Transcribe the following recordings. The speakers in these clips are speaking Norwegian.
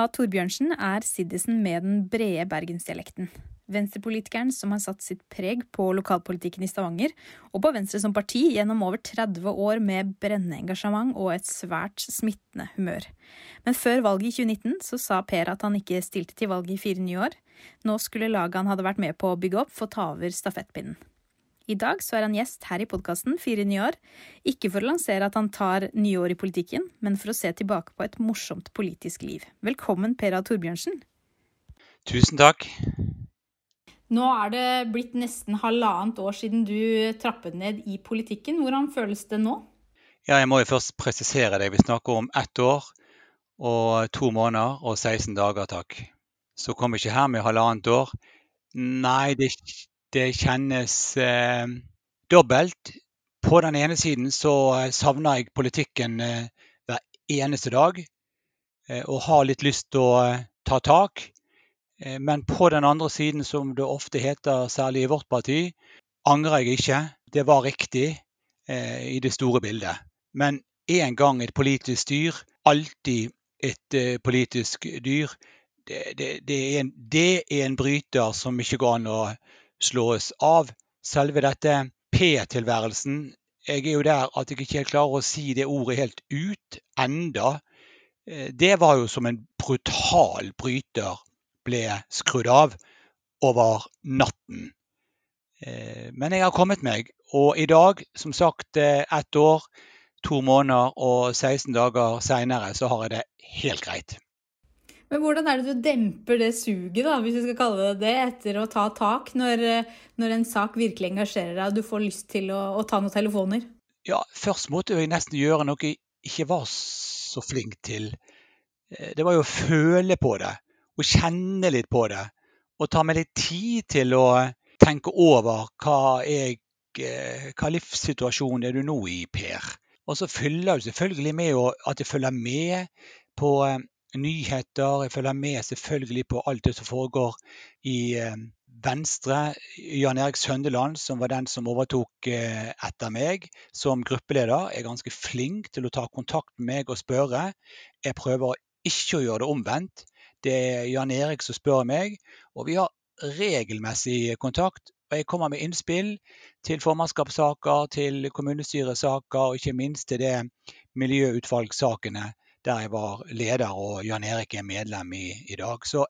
A. Torbjørnsen er siddisen med den brede bergensdialekten. Venstrepolitikeren som har satt sitt preg på lokalpolitikken i Stavanger, og på Venstre som parti gjennom over 30 år med brennende engasjement og et svært smittende humør. Men før valget i 2019 så sa Per at han ikke stilte til valget i fire nye år. Nå skulle laget han hadde vært med på å bygge opp, få ta over stafettpinnen. I dag så er han gjest her i podkasten Fire nye år. Ikke for å lansere at han tar nye år i politikken, men for å se tilbake på et morsomt politisk liv. Velkommen, Per A. Torbjørnsen. Tusen takk. Nå er det blitt nesten halvannet år siden du trappet ned i politikken. Hvordan føles det nå? Ja, jeg må jo først presisere det. Vi snakker om ett år og to måneder og 16 dager, takk. Så kom ikke her med halvannet år. Nei, det, det kjennes eh, dobbelt. På den ene siden så savner jeg politikken eh, hver eneste dag. Eh, og har litt lyst til å eh, ta tak. Eh, men på den andre siden, som det ofte heter, særlig i vårt parti, angrer jeg ikke. Det var riktig eh, i det store bildet. Men én gang et politisk dyr, alltid et eh, politisk dyr. Det, det, det, er en, det, er en, bryter som ikke går an å slås av. Selve dette P-tilværelsen Jeg er jo der at jeg ikke klarer å si det ordet helt ut enda. Eh, det var jo som en brutal bryter ble skrudd av over natten. Eh, men jeg har kommet meg, og i dag, som sagt eh, ett år, to måneder og 16 dager seinere, så har jeg det helt greit. Men hvordan er det du demper det suget, da, hvis vi skal kalle det det, etter å ta tak, når, når en sak virkelig engasjerer deg og du får lyst til å, å, ta noen telefoner? Ja, først måtte jeg nesten gjøre noe jeg ikke var så flink til. Eh, det var jo å føle på det og kjenne litt på det. Og ta meg litt tid til å tenke over hva, jeg, eh, hva livssituasjon er du nå i, Per. Og så følger du selvfølgelig med at jeg følger med på eh, nyheter. Jeg følger med selvfølgelig på alt det som foregår i eh, Venstre. Jan Erik Søndeland, som var den som overtok etter meg som gruppeleder, er ganske flink til å ta kontakt med meg og spørre. Jeg prøver ikke å gjøre det omvendt. Det er Jan Erik som spør meg, og vi har regelmessig kontakt. Og jeg kommer med innspill til formannskapssaker, til kommunestyresaker og ikke minst til det miljøutvalgssakene der jeg var leder og Jan Erik er medlem i, i dag. Så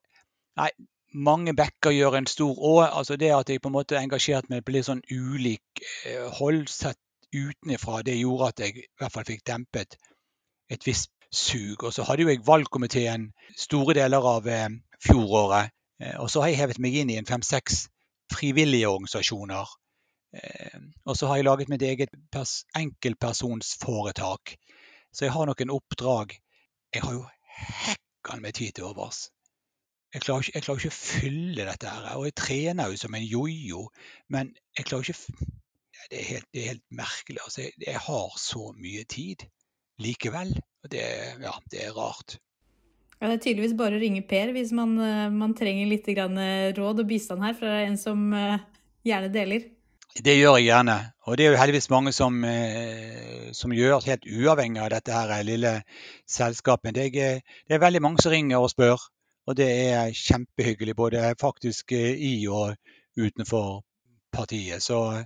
nei, mange bekker gjør en stor å. Altså det at jeg på en måte engasjerte meg på litt sånn ulik eh, hold sett utenfra, det gjorde at jeg i hvert fall fikk dempet et visst sug. Og så hadde jo jeg valgkomiteen store deler av eh, fjoråret. Eh, og så har jeg hevet meg inn i en fem-seks frivillige organisasjoner. Og så har jeg laget mitt eget enkeltpersonsforetak. Så jeg har noen oppdrag. Jeg har jo hekkan med tid til overs. Jeg klarer, ikke, jeg klarer ikke å fylle dette her. Og jeg trener jo som en jojo, men jeg klarer ikke det er helt, det er helt merkelig. Altså, jeg, jeg, har så mye tid likevel. Og det, ja, det er rart. Ja, det er tydeligvis bare å ringe Per hvis man, eh, man trenger litt eh, råd og bistand her fra en som eh, gjerne deler. Det gjør jeg gjerne. Og det er jo heldigvis mange som, som gjør helt uavhengig av dette her lille selskapet. Det er, det er, veldig mange som ringer og spør, og det er kjempehyggelig både faktisk i og utenfor partiet. Så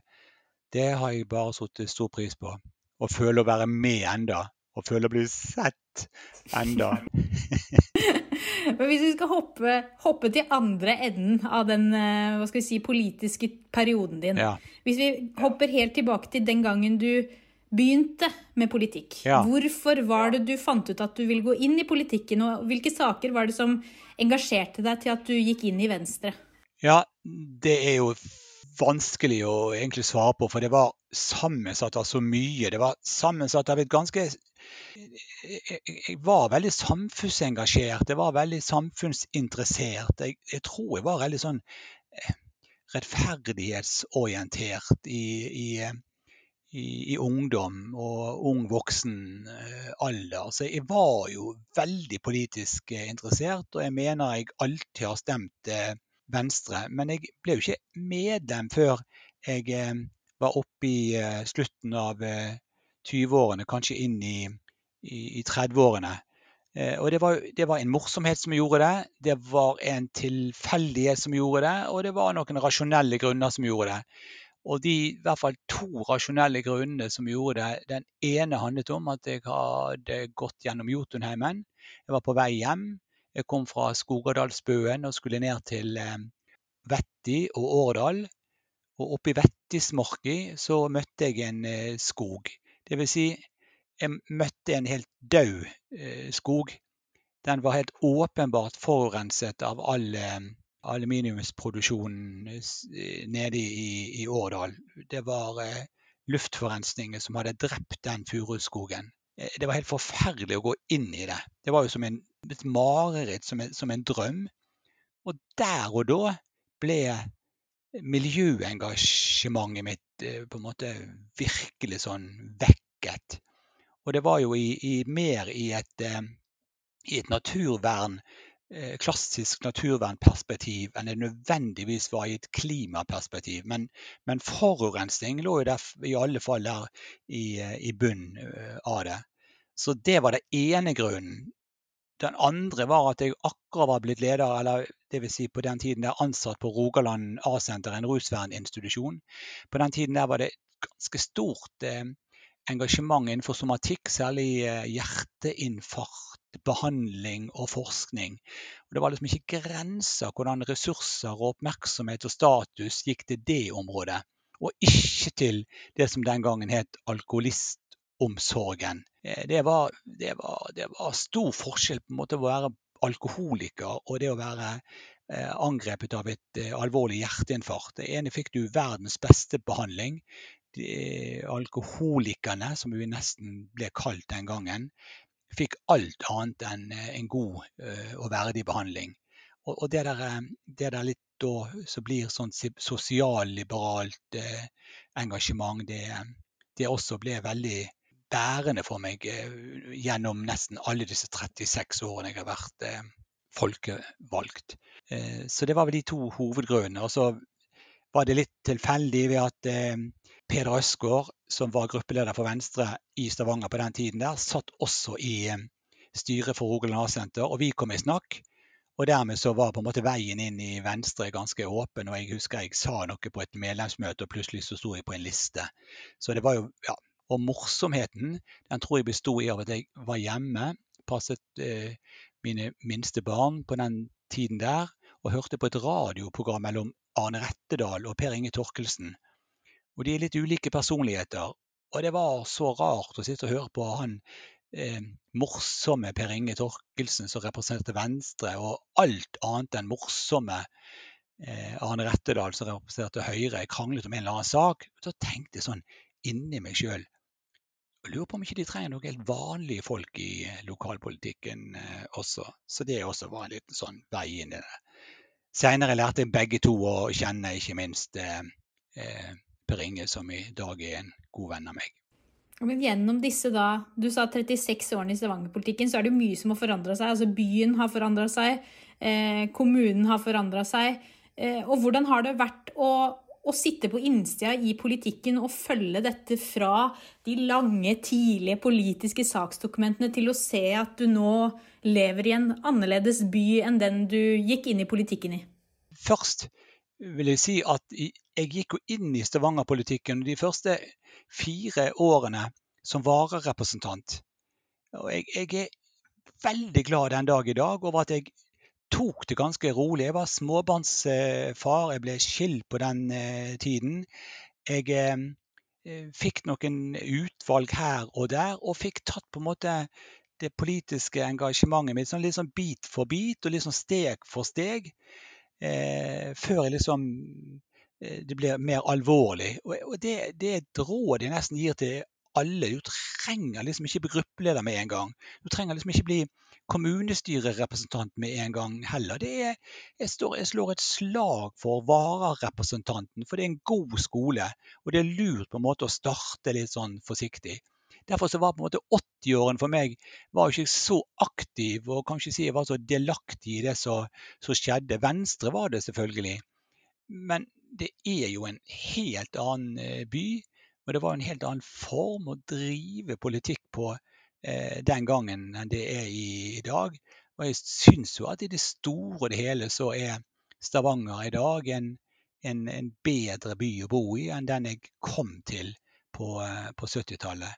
det har jeg bare satt stor pris på. Og føler å være med enda og føler å bli sett enda. Men hvis vi skal hoppe, hoppe, til andre enden av den eh, hva skal vi si, politiske perioden din ja. Hvis vi hopper helt tilbake til den gangen du begynte med politikk. Ja. Hvorfor var det du fant ut at du ville gå inn i politikken, og hvilke saker var det som engasjerte deg til at du gikk inn i Venstre? Ja, det er jo vanskelig å egentlig svare på, for det var sammensatt av så mye. Det var sammensatt av et ganske jeg var veldig samfunnsengasjert. Jeg var veldig samfunnsinteressert. Jeg, jeg tror jeg var veldig sånn eh, rettferdighetsorientert i, i, i, i, ungdom og ung voksen eh, alder. Så jeg var jo veldig politisk eh, interessert, og jeg mener jeg alltid har stemt Venstre. Men jeg ble jo ikke medlem før jeg var oppe i slutten av 20-årene, kanskje inn i, i, i 30-årene. Eh, og det var, det var, en morsomhet som gjorde det, det var en tilfeldighet som gjorde det, og det var noen rasjonelle grunner som gjorde det. Og de i hvert fall to rasjonelle grunnene som gjorde det, den ene handlet om at jeg hadde gått gjennom Jotunheimen. Jeg var på vei hjem. Jeg kom fra Skogadalsbøen og skulle ned til eh, Vetti og Årdal. Og oppe i Vettismarki så møtte jeg en eh, skog. Det vil si, jeg møtte en helt død eh, skog. Den var helt åpenbart forurenset av all eh, aluminiumsproduksjonen eh, nede i, i Årdal. Det var eh, luftforurensningen som hadde drept den furuskogen. Eh, det var helt forferdelig å gå inn i det. Det var jo som en, et mareritt, som en, som en drøm. Og der og da ble miljøengasjementet mitt på en måte virkelig sånn vekket. Og det var jo i, i mer i et, eh, i et naturvern, eh, klassisk naturvernperspektiv enn det nødvendigvis var i et klimaperspektiv. Men, men forurensning lå jo der i alle fall der i, eh, i bunnen av det. Så det var det ene grunnen. Den andre var at jeg akkurat var blitt leder, eller dvs. Si på den tiden der ansatt på Rogaland A-senter, en rusverninstitusjon. På den tiden der var det ganske stort eh, engasjement innenfor somatikk, særlig eh, hjerteinfarkt, behandling og forskning. Og det var liksom ikke grenser hvordan ressurser og oppmerksomhet og status gikk til det området, og ikke til det som den gangen het alkoholistomsorgen. Eh, det var, det var, det var stor forskjell på en måte å være alkoholiker og det å være eh, angrepet av et alvorlig hjerteinfarkt. Det ene fikk du verdens beste behandling de alkoholikerne, som vi nesten ble kalt den gangen, fikk alt annet enn eh, en god eh, og verdig behandling. Og, det der, eh, det der litt da som blir sånn sosialliberalt eh, engasjement, det, det, også ble veldig bærende for meg eh, gjennom nesten alle disse 36 årene jeg har vært eh, folkevalgt. så det var vel de to hovedgrunnene. Og så var det litt tilfeldig ved at Peder Østgaard, som var gruppeleder for Venstre i Stavanger på den tiden, der, satt også i eh, styret for Rogaland A-senter, og vi kom i snakk. Og dermed så var på en måte veien inn i Venstre ganske åpen. Og jeg husker jeg sa noe på et medlemsmøte, og plutselig så sto jeg på en liste. Så det var jo, ja. Og morsomheten den tror jeg besto i av at jeg var hjemme, passet eh, mine minste barn på den tiden der, og hørte på et radioprogram mellom Arne Rettedal og Per Inge Torkelsen og de er litt ulike personligheter. Og det var så rart å sitte og høre på han eh, morsomme Per Inge Torkelsen som representerte Venstre, og alt annet enn morsomme eh, Arne Rettedal som representerte Høyre, kranglet om en eller annen sak. Så tenkte jeg sånn inni meg sjøl Lurer på om ikke de trenger noen helt vanlige folk i eh, lokalpolitikken eh, også. Så det også var en liten sånn vei inn i det. Seinere lærte jeg begge to å kjenne, ikke minst eh, eh Per Inge, som i dag er en god venn av meg. Men gjennom disse da, du sa 36 årene i Stavanger-politikken, så er det mye som har forandra seg. Altså byen har forandra seg, eh, kommunen har forandra seg. Eh, og hvordan har det vært å, å sitte på innsida i politikken og følge dette fra de lange, tidlige politiske saksdokumentene til å se at du nå lever i en annerledes by enn den du gikk inn i politikken i? Først vil jeg si at jeg gikk jo inn i Stavanger-politikken de første fire årene som vararepresentant. Og jeg, jeg, er veldig glad den dag i dag over at jeg tok det ganske rolig. Jeg var småbarnsfar, jeg ble skilt på den eh, tiden. Jeg eh, fikk noen utvalg her og der, og fikk tatt på en måte det politiske engasjementet mitt sånn litt sånn bit for bit og litt sånn steg for steg eh, før liksom, eh, det blir mer alvorlig. Og det, det, er et råd jeg nesten gir til alle. Du trenger liksom ikke bli gruppeleder med en gang. Du trenger liksom ikke bli kommunestyrerepresentant med en gang heller. Er, jeg, står, jeg, slår et slag for vararepresentanten, for det er en god skole. Og det er lurt på en måte å starte litt sånn forsiktig. Derfor så var på en måte 80-årene for meg var ikke så aktiv og kan ikke si jeg var så delaktig i det som skjedde. Venstre var det selvfølgelig. Men det er jo en helt annen eh, by. Og det var en helt annen form å drive politikk på den gangen enn det er i, dag. Og jeg syns jo at i det store og det hele så er Stavanger i dag en, en, en bedre by å bo i enn den jeg kom til på, på 70-tallet.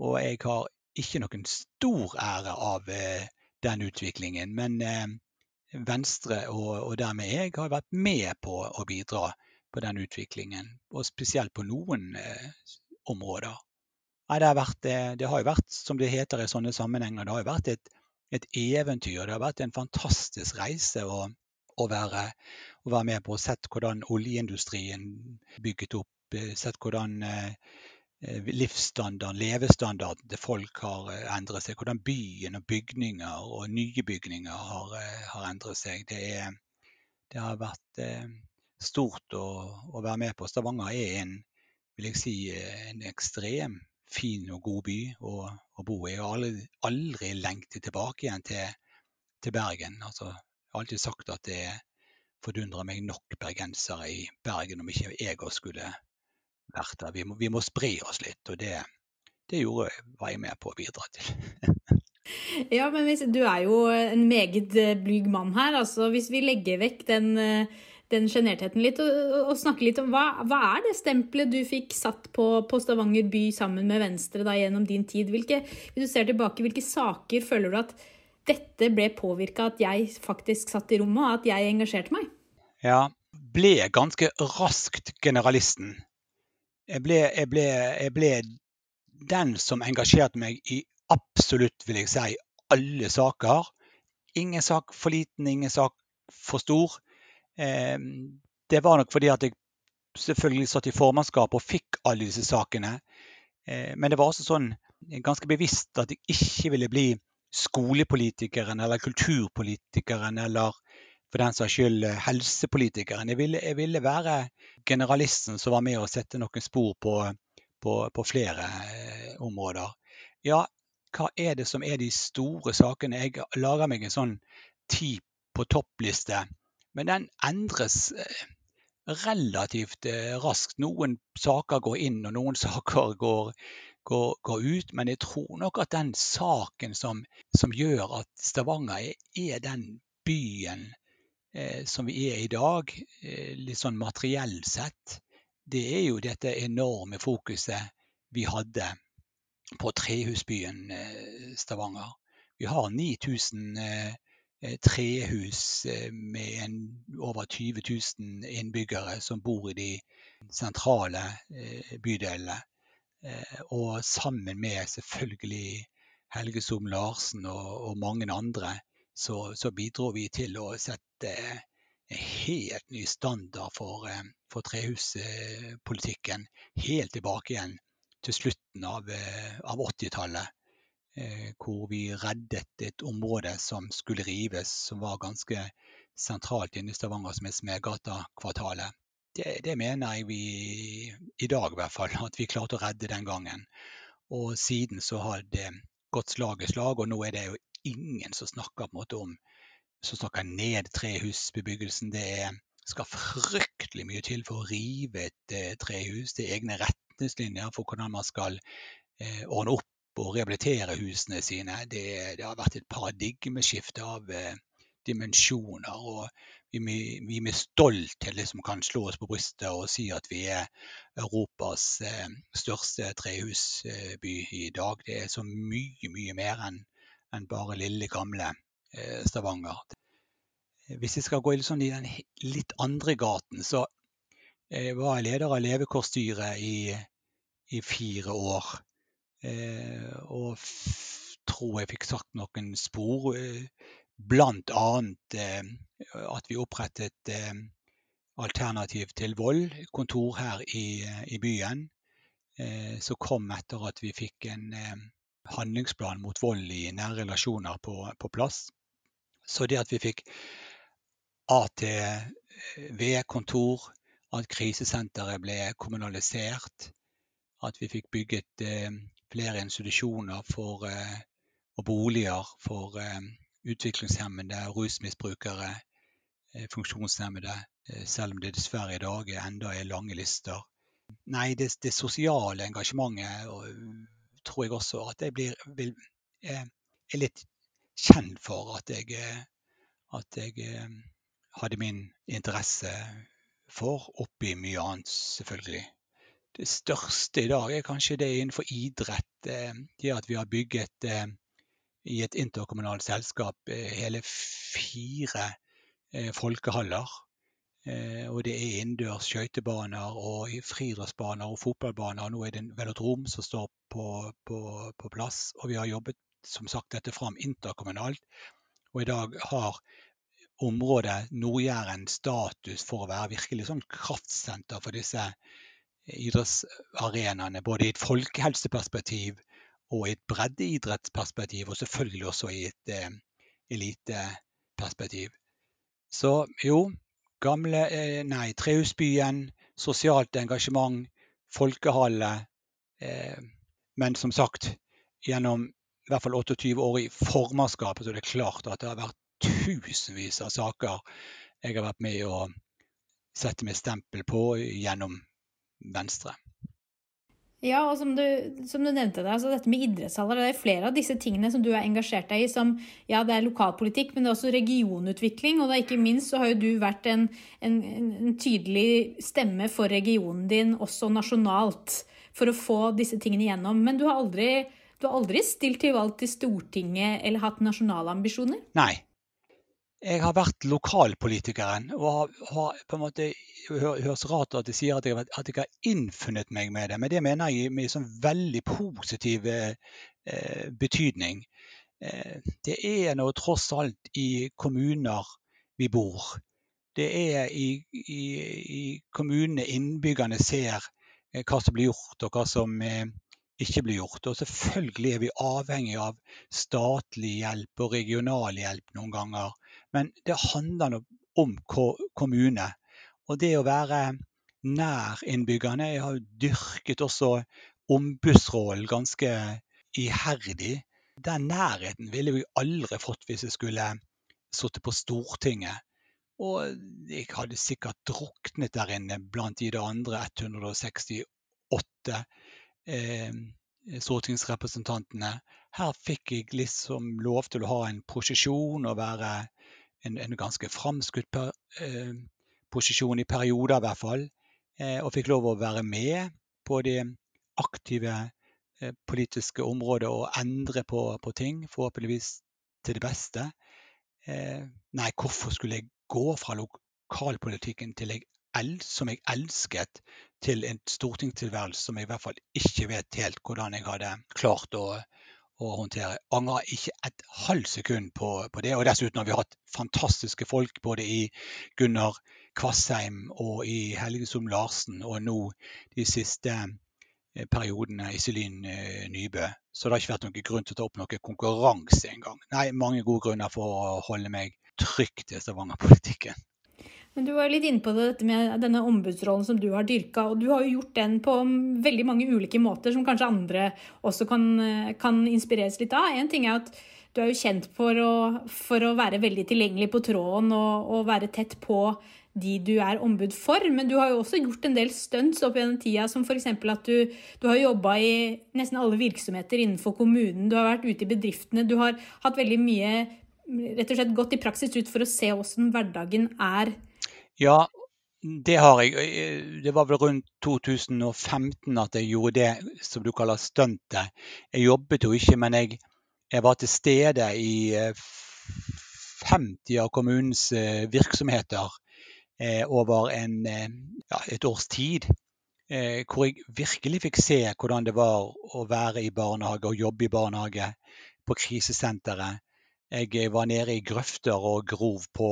Og jeg har ikke noen stor ære av eh, den utviklingen. Men eh, Venstre og, og, dermed jeg har vært med på å bidra på den utviklingen. Og spesielt på noen eh, områder. Nei, det, har vært, eh, det, har jo vært, som det heter i sånne sammenhenger, det har jo vært et, et eventyr. Det har vært en fantastisk reise å, å, være, å være, med på. Sett hvordan oljeindustrien bygget opp. Eh, sett hvordan eh, livsstandarden, levestandarden til folk har endret seg. Hvordan byen og bygninger og nye bygninger har, har endret seg. Det, er, det, har vært stort å, å, være med på. Stavanger er en, vil jeg si, en ekstrem fin og god by å, å bo i. Jeg har aldri, aldri lengtet tilbake igjen til, til Bergen. Altså, jeg har alltid sagt at det fordundrer meg nok bergensere i Bergen om ikke jeg skulle vært der. Vi må, vi må spre oss litt, og det, det gjorde, var jeg med på å bidra til. ja, men hvis, du er jo en meget eh, blyg mann her. altså Hvis vi legger vekk den eh, den sjenertheten litt, og, og, snakke litt om hva, hva, er det stempelet du fikk satt på, på Stavanger by sammen med Venstre da, gjennom din tid? Hvilke, hvis du ser tilbake, hvilke saker føler du at dette ble påvirka at jeg faktisk satt i rommet, og at jeg engasjerte meg? Ja, ble ganske raskt generalisten jeg ble, jeg, ble, jeg ble, den som engasjerte meg i absolutt, vil jeg si, alle saker. Ingen sak for liten, ingen sak for stor. Eh, det var nok fordi at jeg selvfølgelig satt i formannskap og fikk alle disse sakene. Eh, men det var også sånn ganske bevisst at jeg ikke ville bli skolepolitikeren eller kulturpolitikeren eller for den saks skyld helsepolitikeren. Jeg ville, jeg ville, være generalisten som var med å sette noen spor på, på, på flere eh, områder. Ja, hva er det som er de store sakene? Jeg lager meg en sånn ti på toppliste, men den endres eh, relativt eh, raskt. Noen saker går inn, og noen saker går, går, går ut. Men jeg tror nok at den saken som, som gjør at Stavanger er, er den byen eh, som vi er i dag, eh, litt sånn materiell sett, det er jo dette enorme fokuset vi hadde på trehusbyen eh, Stavanger. Vi har 9000 eh, trehus eh, med en, over 20 000 innbyggere som bor i de sentrale bydelene. Og sammen med selvfølgelig Helge Som Larsen og, og mange andre så, så bidro vi til å sette en helt ny standard for, eh, for trehuspolitikken helt tilbake igjen til slutten av, eh, av 80-tallet. Eh, hvor vi reddet et område som skulle rives, som var ganske sentralt inne i Stavanger, som er Smedgata-kvartalet. Det, det, mener jeg vi i dag i hvert fall, at vi klarte å redde den gangen. Og siden så har det gått slag i slag, og nå er det jo ingen som snakker på en måte om som snakker ned trehusbebyggelsen. Det er, skal fryktelig mye til for å rive et eh, trehus. Det er egne retningslinjer for hvordan man skal eh, ordne opp og rehabilitere husene sine. Det, det har vært et paradigmeskifte av eh, dimensjoner. og vi, vi med stolthet liksom kan slå oss på brystet og si at vi er Europas eh, største trehusby i dag. Det er så mye, mye mer enn en bare lille, gamle eh, Stavanger. Hvis jeg skal gå sånn i den litt andre gaten, så eh, var jeg leder av levekårsstyret i, i fire år. Eh, og tror jeg fikk sagt noen spor. Blant annet at vi opprettet Alternativ til vold, kontor her i, i byen. Som kom etter at vi fikk en handlingsplan mot vold i nære relasjoner på, på plass. Så det at vi fikk ATV-kontor, at krisesenteret ble kommunalisert, at vi fikk bygget eh, flere institusjoner for, eh, og boliger for eh, utviklingshemmede, rusmisbrukere, eh, funksjonshemmede, selv om det dessverre i dag enda er lange lister. Nei, det, det sosiale engasjementet og tror jeg også at jeg blir, vil, er litt kjent for at jeg, at jeg hadde min interesse for, oppi mye annet, selvfølgelig. Det største i dag er kanskje det innenfor idrett. Det at vi har bygget i et interkommunalt selskap hele fire folkehaller Eh, og det er innendørs skøytebaner og friidrettsbaner og fotballbaner. Nå er det en velodrom som står på, på, på, plass. Og vi har jobbet som sagt dette fram interkommunalt. Og i dag har området Nord-Jæren status for å være virkelig sånn kraftsenter for disse idrettsarenaene. Både i et folkehelseperspektiv og i et breddeidrettsperspektiv, og selvfølgelig også i et eh, eliteperspektiv. Så jo, Gamle, eh, nei, Trehusbyen, sosialt engasjement, folkehalle. Eh, men som sagt, gjennom i hvert fall 28 år i formannskapet, så er det klart at det har vært tusenvis av saker jeg har vært med å sette mitt stempel på gjennom Venstre. Ja, og som du, som du nevnte, det, altså dette med idrettshaller. Det er flere av disse tingene som du er engasjert deg i. som, ja, Det er lokalpolitikk, men det er også regionutvikling. Og da ikke minst så har jo du vært en, en, en tydelig stemme for regionen din, også nasjonalt, for å få disse tingene igjennom. Men du har aldri, du har aldri stilt til valg til Stortinget eller hatt nasjonale ambisjoner? Nei, jeg har vært lokalpolitikeren og har, har på en måte høres rart at jeg sier at jeg, at jeg, har innfunnet meg med det, men det mener jeg med sånn veldig positiv eh, betydning. Eh, det er nå tross alt i kommuner vi bor. Det er i, i, i kommunene innbyggerne ser eh, hva som blir gjort, og hva som eh, ikke blir gjort. Og selvfølgelig er vi avhengig av statlig hjelp og regional hjelp noen ganger men det handler om kommune. Og det å være nær innbyggerne. Jeg har jo dyrket også ombudsrollen ganske iherdig. Den nærheten ville vi aldri fått hvis jeg skulle sittet på Stortinget. Og jeg hadde sikkert druknet der inne blant de andre 168 eh, stortingsrepresentantene. Her fikk jeg liksom lov til å ha en prosesjon og være en, en ganske framskutt per, eh, posisjon i perioder, i hvert fall. Eh, og fikk lov å være med på det aktive eh, politiske området og endre på, på, ting, forhåpentligvis til det beste. Eh, nei, hvorfor skulle jeg gå fra lokalpolitikken til jeg som jeg elsket, til en stortingstilværelse som jeg i hvert fall ikke vet helt hvordan jeg hadde klart å, å håndtere. Angrer ikke et halvt sekund på, på, det. Og dessuten har vi hatt fantastiske folk både i Gunnar Kvassheim og i Helge Som Larsen, og nå de siste eh, periodene Iselin eh, Nybø. Så det har ikke vært noen grunn til å ta opp noe konkurranse engang. Nei, mange gode grunner for å holde meg trygt i Stavanger-politikken. Men du var litt inne på dette med denne ombudsrollen som du har dyrka. Og du har jo gjort den på veldig mange ulike måter, som kanskje andre også kan, kan inspireres litt av. En ting er at du er jo kjent for å, for å være veldig tilgjengelig på tråden og, og, være tett på de du er ombud for, men du har jo også gjort en del stunts opp gjennom tida, som f.eks. at du, du har jobba i nesten alle virksomheter innenfor kommunen, du har vært ute i bedriftene, du har hatt veldig mye rett og slett gått i praksis ut for å se åssen hverdagen er ja, det har jeg. Det var vel rundt 2015 at jeg gjorde det som du kaller stuntet. Jeg jobbet jo ikke, men jeg, jeg var til stede i 50 eh, av kommunens eh, virksomheter eh, over en, ja, et års tid. Hvor jeg virkelig fikk se hvordan det var å være i barnehage og jobbe i barnehage på krisesenteret. Jeg var nede i grøfter og grov på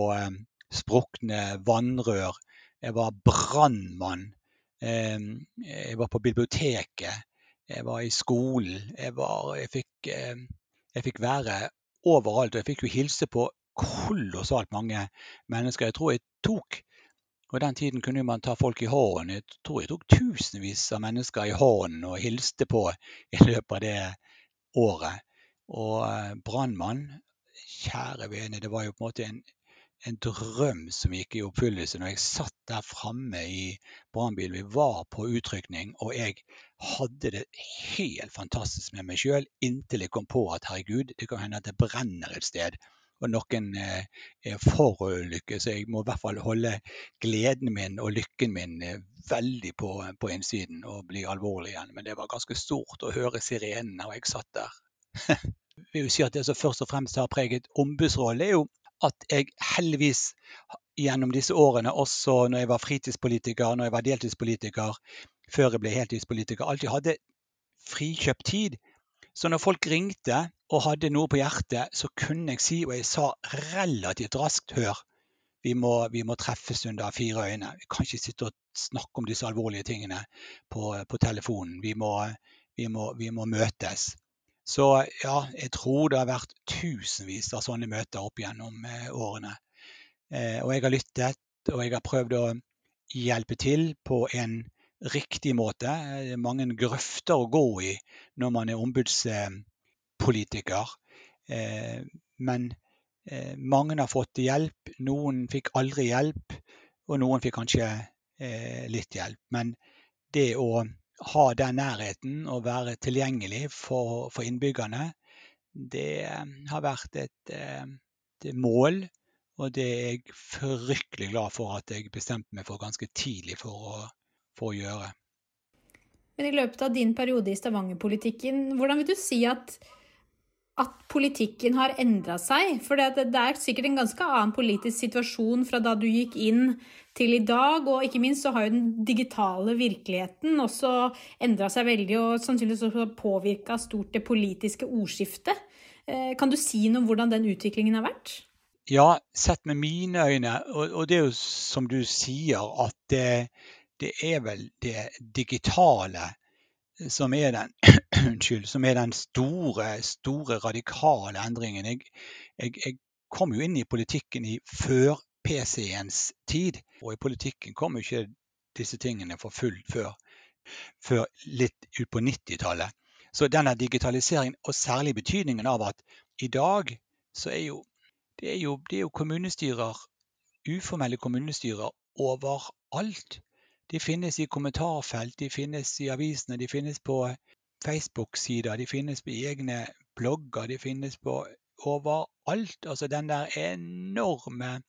sprukne vannrør. Jeg var brannmann. Jeg var på biblioteket. Jeg var i skolen. Jeg, var, jeg, fikk, jeg fikk være overalt. Og jeg fikk jo hilse på kolossalt mange mennesker. Jeg tror jeg tok og den tiden kunne man ta folk i hånden. Jeg tror jeg tok tusenvis av mennesker i hånden og hilste på i løpet av det året. Og eh, brannmann, kjære vene, det var jo på en måte en en drøm som gikk i oppfyllelse når jeg satt der framme i brannbilen. Vi var på utrykning, og jeg hadde det helt fantastisk med meg sjøl inntil jeg kom på at herregud, det kan hende at det brenner et sted. Og noen eh, er forulykke, så jeg må i hvert fall holde gleden min og lykken min eh, veldig på, på innsiden og bli alvorlig igjen. Men det var ganske stort å høre sirenene, og jeg satt der. Vil si at Det som først og fremst har preget ombudsrollen, er jo at jeg heldigvis gjennom disse årene, også når jeg var fritidspolitiker, når jeg var deltidspolitiker, før jeg ble heltidspolitiker, alltid hadde frikjøpt tid. Så når folk ringte og hadde noe på hjertet, så kunne jeg si, og jeg sa relativt raskt, hør, vi må, vi må treffes under fire øyne. Vi kan ikke sitte og snakke om disse alvorlige tingene på, på telefonen. Vi må, vi, må, vi må møtes. Så ja, jeg tror det har vært tusenvis av sånne møter opp gjennom eh, årene. Eh, og jeg har lyttet, og jeg har prøvd å hjelpe til på en riktig måte. Det er mange grøfter å gå i når man er ombudspolitiker. Eh, men eh, mange har fått hjelp. Noen fikk aldri hjelp, og noen fikk kanskje eh, litt hjelp. Men det å ha den nærheten og være tilgjengelig for, for innbyggerne, det eh, har vært et, eh, et, mål. Og det er jeg fryktelig glad for at jeg bestemte meg for ganske tidlig for å, for å gjøre. Men i løpet av din periode i Stavanger-politikken, hvordan vil du si at at politikken har endra seg. For det, er sikkert en ganske annen politisk situasjon fra da du gikk inn til i dag. Og ikke minst så har jo den digitale virkeligheten også endra seg veldig, og sannsynligvis også påvirka stort det politiske ordskiftet. Eh, kan du si noe om hvordan den utviklingen har vært? Ja, sett med mine øyne, og, og det er jo som du sier, at det, det er vel det digitale som er den, som er den store, store radikale endringen. Jeg, jeg, jeg, kom jo inn i politikken i før PC-ens tid. Og i politikken kom jo ikke disse tingene for fullt før, før litt ut på 90-tallet. Så denne digitaliseringen, og særlig betydningen av at i dag så er jo det er jo, det er jo kommunestyrer, uformelle kommunestyrer overalt. De finnes i kommentarfelt, de finnes i avisene, de finnes på Facebook-sider, de finnes på egne blogger, de finnes på overalt. Altså den der enorme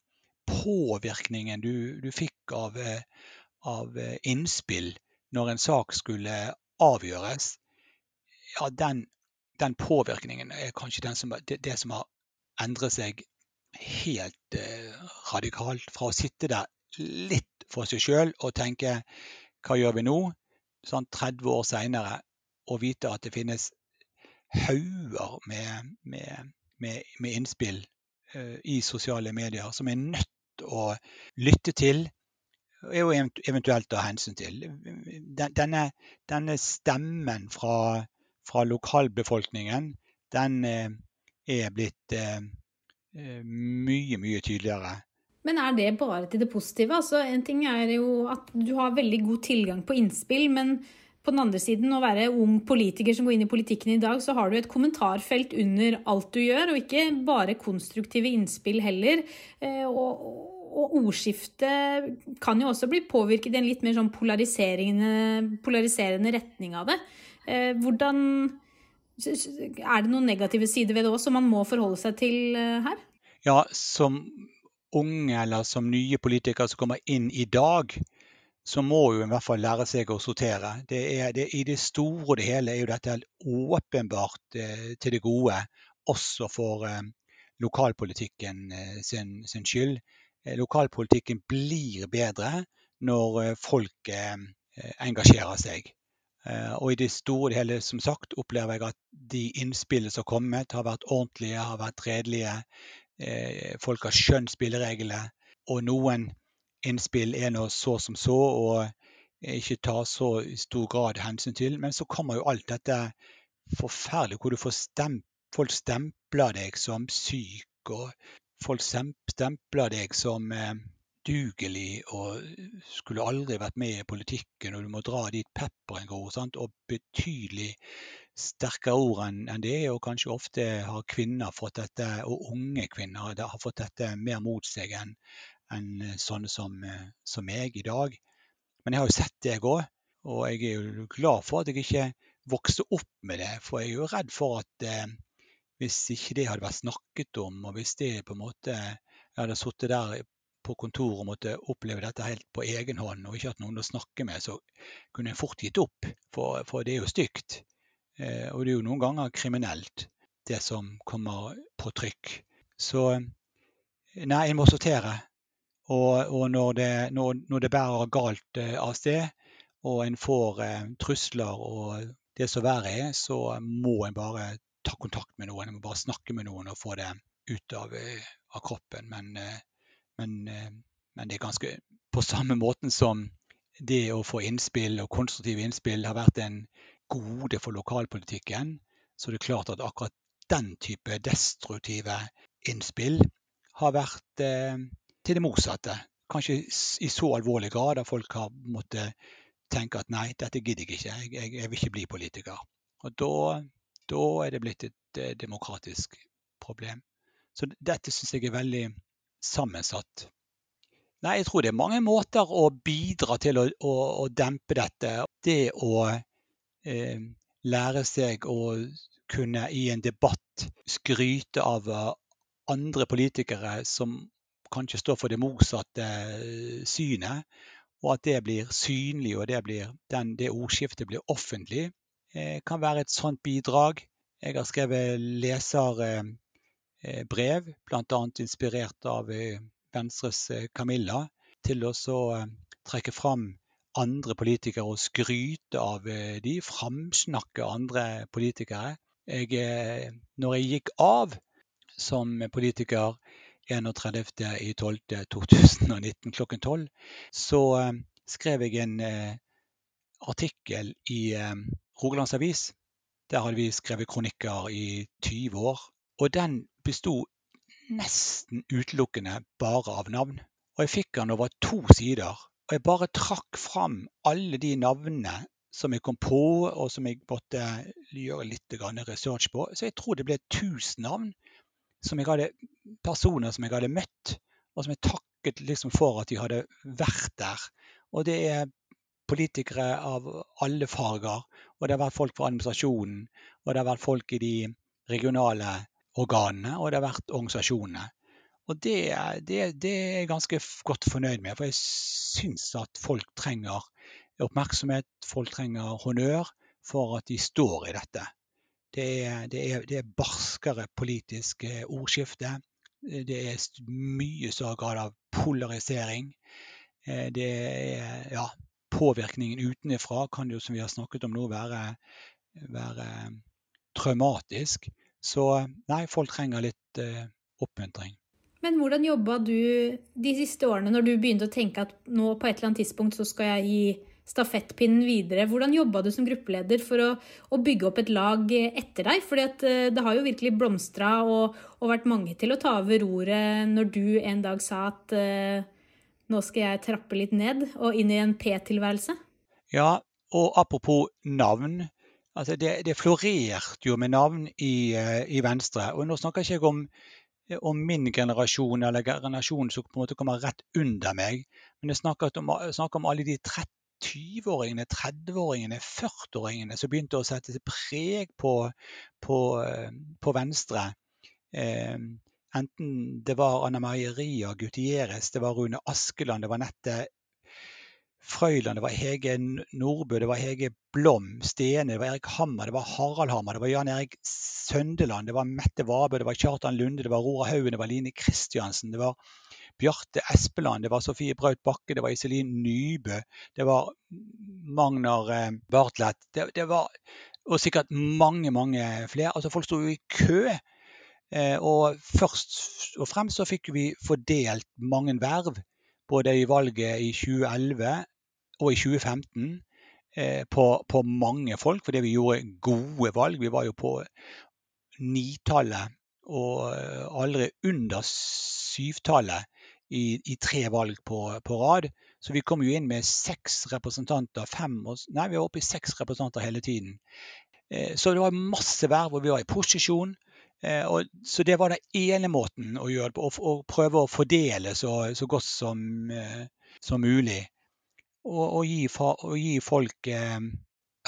påvirkningen du, du fikk av, av, innspill når en sak skulle avgjøres, ja, den, den påvirkningen er kanskje som, det, det, som har endret seg helt eh, radikalt. Fra å sitte der litt for seg sjøl og tenke hva gjør vi nå, sånn 30 år seinere, og vite at det finnes hauger med, med, med, med innspill uh, i sosiale medier som er nødt å lytte til og eventuelt ta hensyn til. Denne, denne stemmen fra, fra, lokalbefolkningen, den uh, er blitt uh, mye, mye tydeligere men er det bare til det positive? Altså, en ting er jo at du har veldig god tilgang på innspill, men på den andre siden, å være ung politiker som går inn i politikken i dag, så har du et kommentarfelt under alt du gjør, og ikke bare konstruktive innspill heller. Eh, og, og ordskiftet kan jo også bli påvirket i en litt mer sånn polariserende, polariserende retning av det. Eh, hvordan Er det noen negative sider ved det òg som man må forholde seg til eh, her? Ja, som unge eller som nye politikere som kommer inn i dag, så må jo i hvert fall lære seg å sortere. Det er, det, I det store og det hele er jo dette åpenbart eh, til det gode, også for eh, lokalpolitikken eh, sin, sin, skyld. Eh, lokalpolitikken blir bedre når eh, folk eh, engasjerer seg. Og i det store og det hele, som sagt, opplever jeg at de innspillene som har kommet, har vært ordentlige, har vært redelige. Eh, folk har skjønt spillereglene, og noen innspill er nå så som så og ikke tar så stor grad hensyn til. Men så kommer jo alt dette forferdelige hvor du får stemp, folk stempler deg som syk, og folk stempler deg som eh, udugelig og skulle aldri vært med i politikken, og du må dra dit pepperen. Sant? Og betydelig sterkere ord enn det. Og kanskje ofte har kvinner fått dette, og unge kvinner har fått dette mer mot seg enn en sånne som, som meg i dag. Men jeg har jo sett det, jeg òg. Og jeg er jo glad for at jeg ikke vokste opp med det. For jeg er jo redd for at eh, hvis ikke det hadde vært snakket om, og hvis det på en måte jeg hadde sittet der på kontoret og måtte oppleve dette helt på egen hånd og ikke hatt noen å snakke med, så kunne en fort gitt opp. For, for det er jo stygt. Eh, og det er jo noen ganger kriminelt, det som kommer på trykk. Så nei, en må sortere. Og, og når, det, når, når, det, bærer galt eh, av sted, og en får eh, trusler og det som verre er, så må en bare ta kontakt med noen. En må bare snakke med noen og få det ut av, eh, av kroppen. Men, eh, men, eh, men, det er ganske på samme måten som det å få innspill og konstruktive innspill har vært en gode for lokalpolitikken, så det er klart at akkurat den type destruktive innspill har vært eh, til det motsatte. Kanskje i så alvorlig grad at folk har måttet tenke at nei, dette gidder jeg ikke, jeg, jeg, jeg vil ikke bli politiker. Og da, da er det blitt et eh, demokratisk problem. Så dette syns jeg er veldig sammensatt. Nei, jeg tror det er mange måter å bidra til å, å, å dempe dette. Det å eh, lære seg å kunne i en debatt skryte av eh, andre politikere som kanskje står for det motsatte eh, synet, og at det blir synlig og det, blir, den, det ordskiftet blir offentlig, eh, kan være et sånt bidrag. Jeg har skrevet leser eh, brev, bl.a. inspirert av eh, Venstres eh, Camilla, til å trekke fram andre politikere og skryte av de, framsnakke andre politikere. Jeg, når jeg gikk av som politiker 31.12.2019 klokken 12, så skrev jeg en artikkel i Rogalands Avis. Der hadde vi skrevet kronikker i 20 år. Og den besto nesten utelukkende bare av navn. Og jeg fikk den over to sider. Og jeg bare trakk fram alle de navnene som jeg kom på, og som jeg måtte gjøre litt research på. Så jeg tror det ble 1000 navn som hadde, personer som jeg hadde møtt, og som jeg takket liksom for at de hadde vært der. Og det er politikere av alle farger. Og det har vært folk fra administrasjonen, og det har vært folk i de regionale organene, og det har vært organisasjonene. Og det, det, det, er jeg ganske godt fornøyd med, for jeg syns at folk trenger oppmerksomhet, folk trenger honnør for at de står i dette. Det er, det er, det er barskere politisk eh, ordskifte. Det er mye større grad av polarisering. Eh, det er ja, Påvirkningen utenfra kan jo, som vi har snakket om nå, være, være traumatisk. Så nei, folk trenger litt eh, oppmuntring. Men hvordan jobba du de siste årene, når du begynte å tenke at nå på et eller annet tidspunkt så skal jeg gi stafettpinnen videre. Hvordan jobba du som gruppeleder for å, å, bygge opp et lag etter deg? Fordi eh, det har jo virkelig blomstra og, og, vært mange til å ta over roret når du en dag sa at eh, nå skal jeg trappe litt ned og inn i en P-tilværelse. Ja, og apropos navn. Altså det, det florerte jo med navn i, eh, i, Venstre. Og nå snakker jeg ikke om, om, min generasjon eller generasjonen som på en måte kommer rett under meg, men jeg snakker om, snakker om alle de 20-åringene, 30-åringene, 40-åringene som begynte å sette preg på, på, eh, på Venstre. Eh, enten det var Anna Marie Ria Gutierrez, det var Rune Askeland, det var Nette Frøyland, det var Hege Nordbø, det var Hege Blom Stene, det var Erik Hammer, det var Harald Hammer, det var Jan Erik Søndeland, det var Mette Vabø, det var Kjartan Lunde, det var Rora Haugen, det var Line Kristiansen, det var Bjarte Espeland, det var Sofie Braut Bakke, det var Iselin Nybø, det var Magnar eh, Bartlett. Det, det, var og sikkert mange, mange flere. Altså Folk sto i kø. Eh, og først og fremst så fikk vi fordelt mange verv både i valget i 2011 og i 2015 eh, på, på, mange folk, fordi vi gjorde gode valg. Vi var jo på nitallet og eh, aldri under syvtallet i, i tre valg på, på, rad. Så vi kom jo inn med seks representanter. Fem, nei, vi var oppe i seks representanter hele tiden. Eh, så det var masse verv, og vi var i posisjon. Så det var den ene måten å gjøre det på. Å, prøve å fordele så, så godt som, som mulig. Og, og, gi, og, gi, folk eh,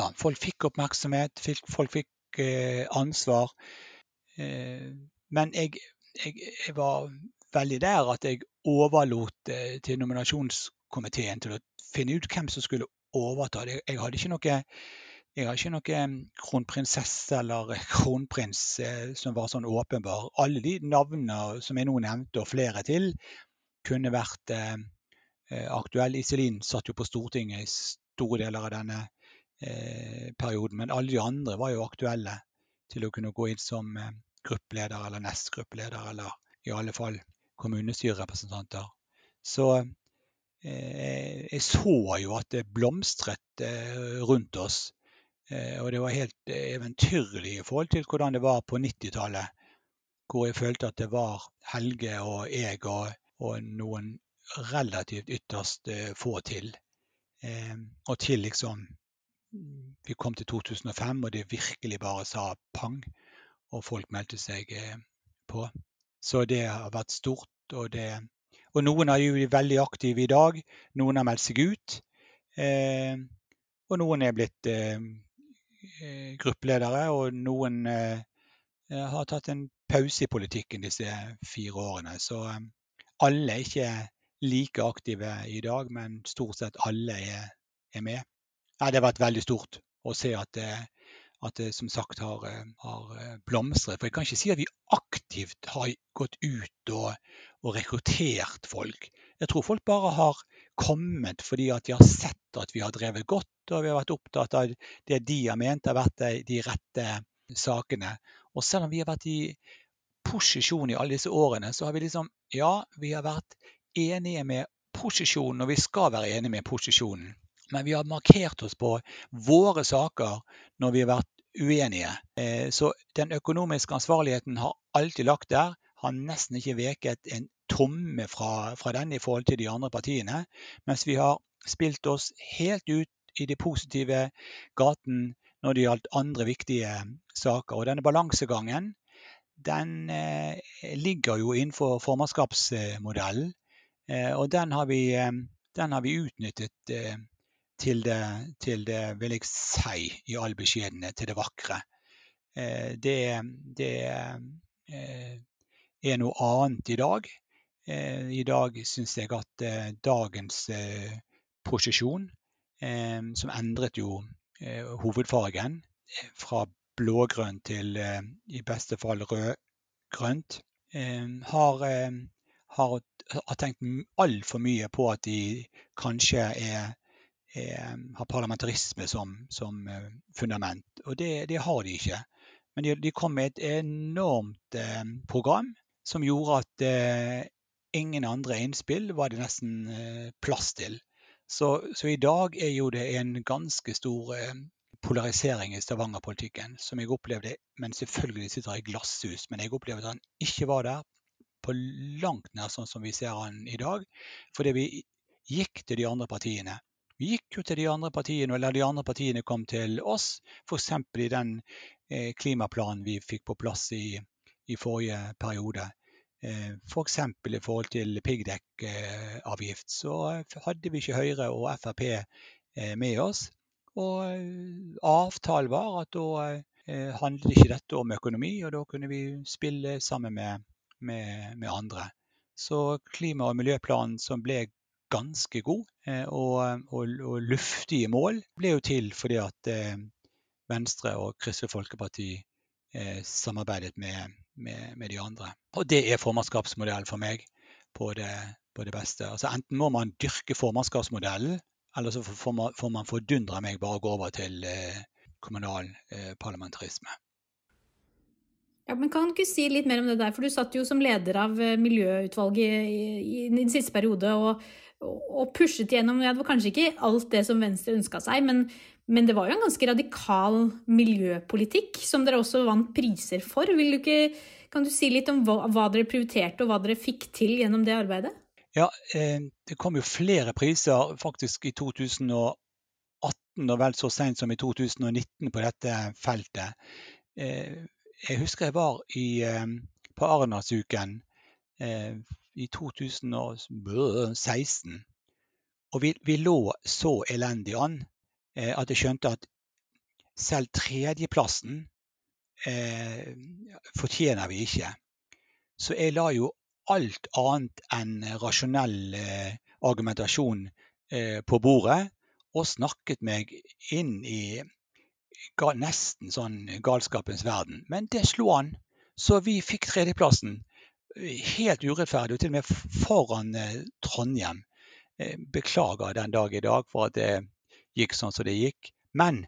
ja, folk fikk oppmerksomhet, folk fikk eh, ansvar. Eh, men jeg, jeg, jeg, var veldig der at jeg overlot til nominasjonskomiteen til å finne ut hvem som skulle overta. det. jeg hadde ikke noe jeg har ikke noen kronprinsesse eller kronprins som var sånn åpenbar. Alle de navnene som jeg nå nevnte, og flere til, kunne vært eh, eh. Iselin satt jo på Stortinget i store deler av denne Eh, perioden. Men alle de andre var jo aktuelle til å kunne gå inn som eh, gruppeleder eller nestgruppeleder, eller i alle fall kommunestyrerepresentanter. Så jeg så jo at det blomstret rundt oss. Og det var helt eventyrlig i forhold til hvordan det var på 90-tallet. Hvor jeg følte at det var Helge og jeg og, og noen relativt ytterst få til. Og til liksom vi kom til 2005, og det virkelig bare sa pang, og folk meldte seg eh, på. Så det har vært stort. Og, det, og noen er jo veldig aktive i dag. Noen har meldt seg ut. Eh, og noen er blitt eh, eh gruppeledere, og noen eh, har tatt en pause i politikken disse fire årene. Så eh, alle er ikke like aktive i dag, men stort sett alle er, er med. Ja, det har vært veldig stort å se at det, at det som sagt har, eh, har, eh, blomstret. For jeg kan ikke si at vi aktivt har gått ut og, og, rekruttert folk. Jeg tror folk bare har kommet fordi at de har sett at vi har drevet godt, og vi har vært opptatt av det de har ment har vært de rette sakene. Og selv om vi har vært i posisjon i alle disse årene, så har vi liksom Ja, vi har vært enige med posisjonen, og vi skal være enige med posisjonen men vi har markert oss på våre saker når vi har vært uenige. Eh, så den økonomiske ansvarligheten har alltid lagt der. Har nesten ikke veket en tomme fra, fra den i forhold til de andre partiene. Mens vi har spilt oss helt ut i de positive gaten når det gjaldt andre viktige saker. Og denne balansegangen den eh, ligger jo innenfor formannskapsmodellen. Eh, og den har vi, eh, den har vi utnyttet eh, til det, til det, vil jeg si, i all beskjedenhet, til det vakre. Det, det er noe annet i dag. I dag syns jeg at dagens posisjon, som endret jo hovedfargen fra blågrønn til i beste fall rød-grønt, har, har, har tenkt altfor mye på at de kanskje er er, har parlamentarisme som, som, eh, fundament. Og det, det, har de ikke. Men de, de kom med et enormt eh, program som gjorde at eh, ingen andre innspill var det nesten eh, plass til. Så, så, i dag er jo det en ganske stor eh, polarisering i Stavanger-politikken, som jeg opplevde Men selvfølgelig sitter jeg i glasshus, men jeg opplevde at han ikke var der på langt nær sånn som vi ser han i dag. Fordi vi gikk til de andre partiene. Vi gikk jo til de andre partiene, eller de andre partiene kom til oss. F.eks. i den eh, klimaplanen vi fikk på plass i, i forrige periode. Eh, F.eks. For i forhold til piggdekkavgift, eh, så hadde vi ikke Høyre og Frp eh, med oss. Og eh, avtalen var at da eh, handlet ikke dette om økonomi, og da kunne vi spille sammen med, med, med andre. Så klima- og miljøplanen som ble ganske god eh, og, og, og luftige mål ble jo til fordi at eh, Venstre og Kristelig Folkeparti eh, samarbeidet med, med, med, de andre. Og det er formannskapsmodellen for meg på det, på det beste. Altså Enten må man dyrke formannskapsmodellen, eller så får man, får man fordundre meg bare å gå over til kommunal parlamentarisme. Ja, men Kan du ikke si litt mer om det der? For Du satt jo som leder av miljøutvalget i, i, i den siste periode. og og pushet gjennom ja, Det var kanskje ikke alt det som Venstre ønska seg, men, men, det var jo en ganske radikal miljøpolitikk som dere også vant priser for. Du ikke, kan du si litt om hva, hva dere prioriterte, og hva dere fikk til gjennom det arbeidet? Ja, det kom jo flere priser faktisk i 2018 og vel så sent som i 2019 på dette feltet. Jeg husker jeg var i, på Arendalsuken i 2016. Og vi, vi, lå så elendig an at jeg skjønte at selv tredjeplassen eh, fortjener vi ikke. Så jeg la jo alt annet enn rasjonell eh, argumentasjon eh, på bordet, og snakket meg inn i ga, nesten sånn galskapens verden. Men det slo an, så vi fikk tredjeplassen. Helt urettferdig, og til og med foran eh, Trondheim. Beklager den dag i dag for at det gikk sånn som det gikk. Men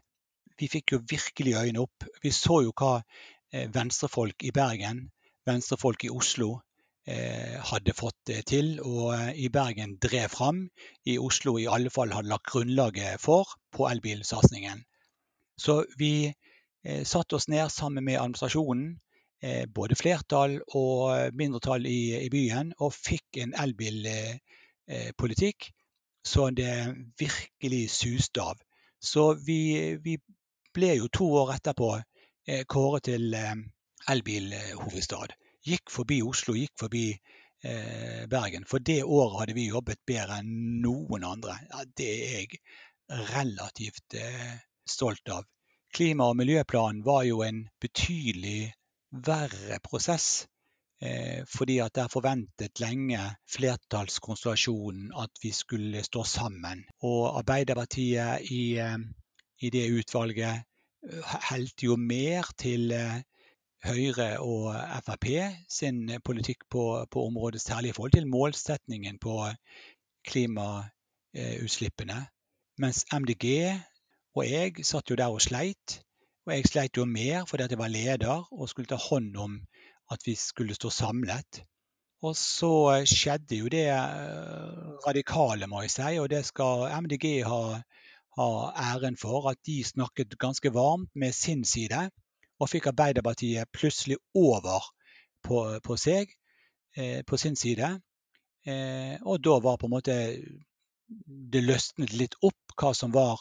vi fikk jo virkelig øynene opp. Vi så jo hva eh, venstrefolk i Bergen, venstrefolk i Oslo eh, hadde fått til, og eh, i Bergen drev fram. I Oslo i alle fall hadde lagt grunnlaget for på elbilsatsingen. Så vi eh, satte oss ned sammen med administrasjonen, eh, både flertall og mindretall i, i byen, og fikk en elbilpolitikk så det virkelig suste av. Så vi, vi ble jo to år etterpå eh, kåret til eh, elbilhovedstad. Gikk forbi Oslo, gikk forbi eh, Bergen. For det året hadde vi jobbet bedre enn noen andre. Ja, det er jeg relativt stolt av. Klima- og miljøplanen var jo en betydelig verre prosess. fordi at der forventet lenge flertallskonstellasjonen at vi skulle stå sammen. Og Arbeiderpartiet i i det utvalget eh, helte jo mer til eh, Høyre og Frp sin politikk på, på området, særlig i forhold til målsetningen på klimautslippene. Mens MDG og jeg satt jo der og sleit. Og jeg sleit jo mer fordi jeg var leder og skulle ta hånd om at vi skulle stå samlet. Og så skjedde jo det eh, radikale, må jeg si, og det skal MDG ha ha æren for at de snakket ganske varmt med sin side, og fikk Arbeiderpartiet plutselig over på, på seg, eh, på sin side. Eh, og da var på en måte Det løsnet litt opp hva som var,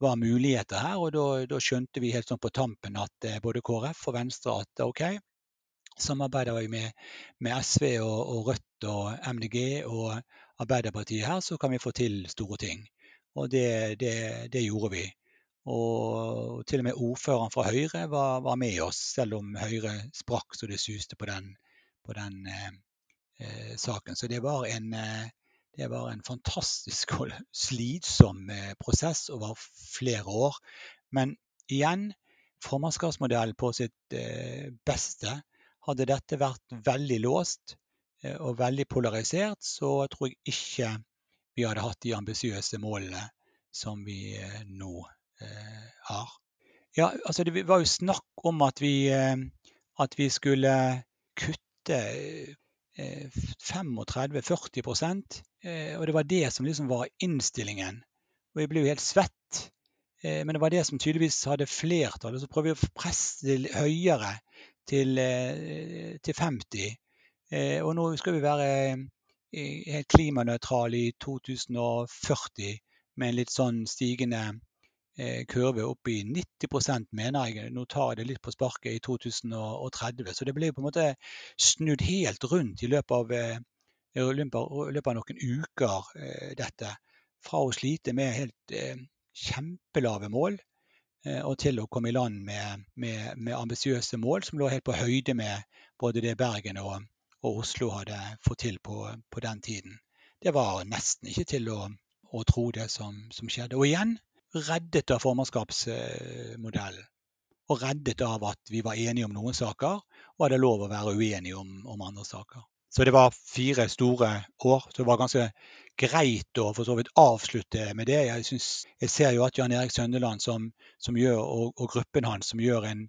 var muligheter her, og da, da, skjønte vi helt sånn på tampen at eh, både KrF og Venstre at OK, samarbeider vi med, med SV og, og Rødt og MDG og Arbeiderpartiet her, så kan vi få til store ting. Og det, det, det, gjorde vi. Og til og med ordføreren fra Høyre var, var med oss, selv om Høyre sprakk så det suste på den, på den eh, eh saken. Så det var en, eh, det var en fantastisk og slitsom eh, prosess over flere år. Men igjen, formannskapsmodellen på sitt eh, beste. Hadde dette vært veldig låst eh, og veldig polarisert, så tror jeg ikke vi hadde hatt de ambisiøse målene som vi nå har. Ja, altså Det var jo snakk om at vi, at vi skulle kutte 35-40% og det var det som liksom var innstillingen. Og jeg ble jo helt svett. Men det var det som tydeligvis hadde flertall. Og så prøver vi å presse det høyere til, til 50. Og nå skal vi være helt klimanøytrale i 2040 med en litt sånn stigende eh, kurve opp i 90% mener jeg. Nå tar jeg det litt på sparket i 2030. Så det ble på en måte snudd helt rundt i løpet av, eh, i løpet av noen uker, eh, dette. Fra å slite med helt kjempelave mål og til å komme i land med, med, med ambisiøse mål som lå helt på høyde med både det Bergen og, og Oslo hadde fått til på, på, den tiden. Det var nesten ikke til å, å tro det som, som, skjedde. Og igjen reddet av formannskapsmodellen. Og reddet av at vi var enige om noen saker, og hadde lov å være uenige om, om andre saker. Så det var fire store år. Så det var ganske greit å for så vidt avslutte med det. Jeg, synes, jeg ser jo at Jan Erik Søndeland som, som gjør, og, og, gruppen hans som gjør en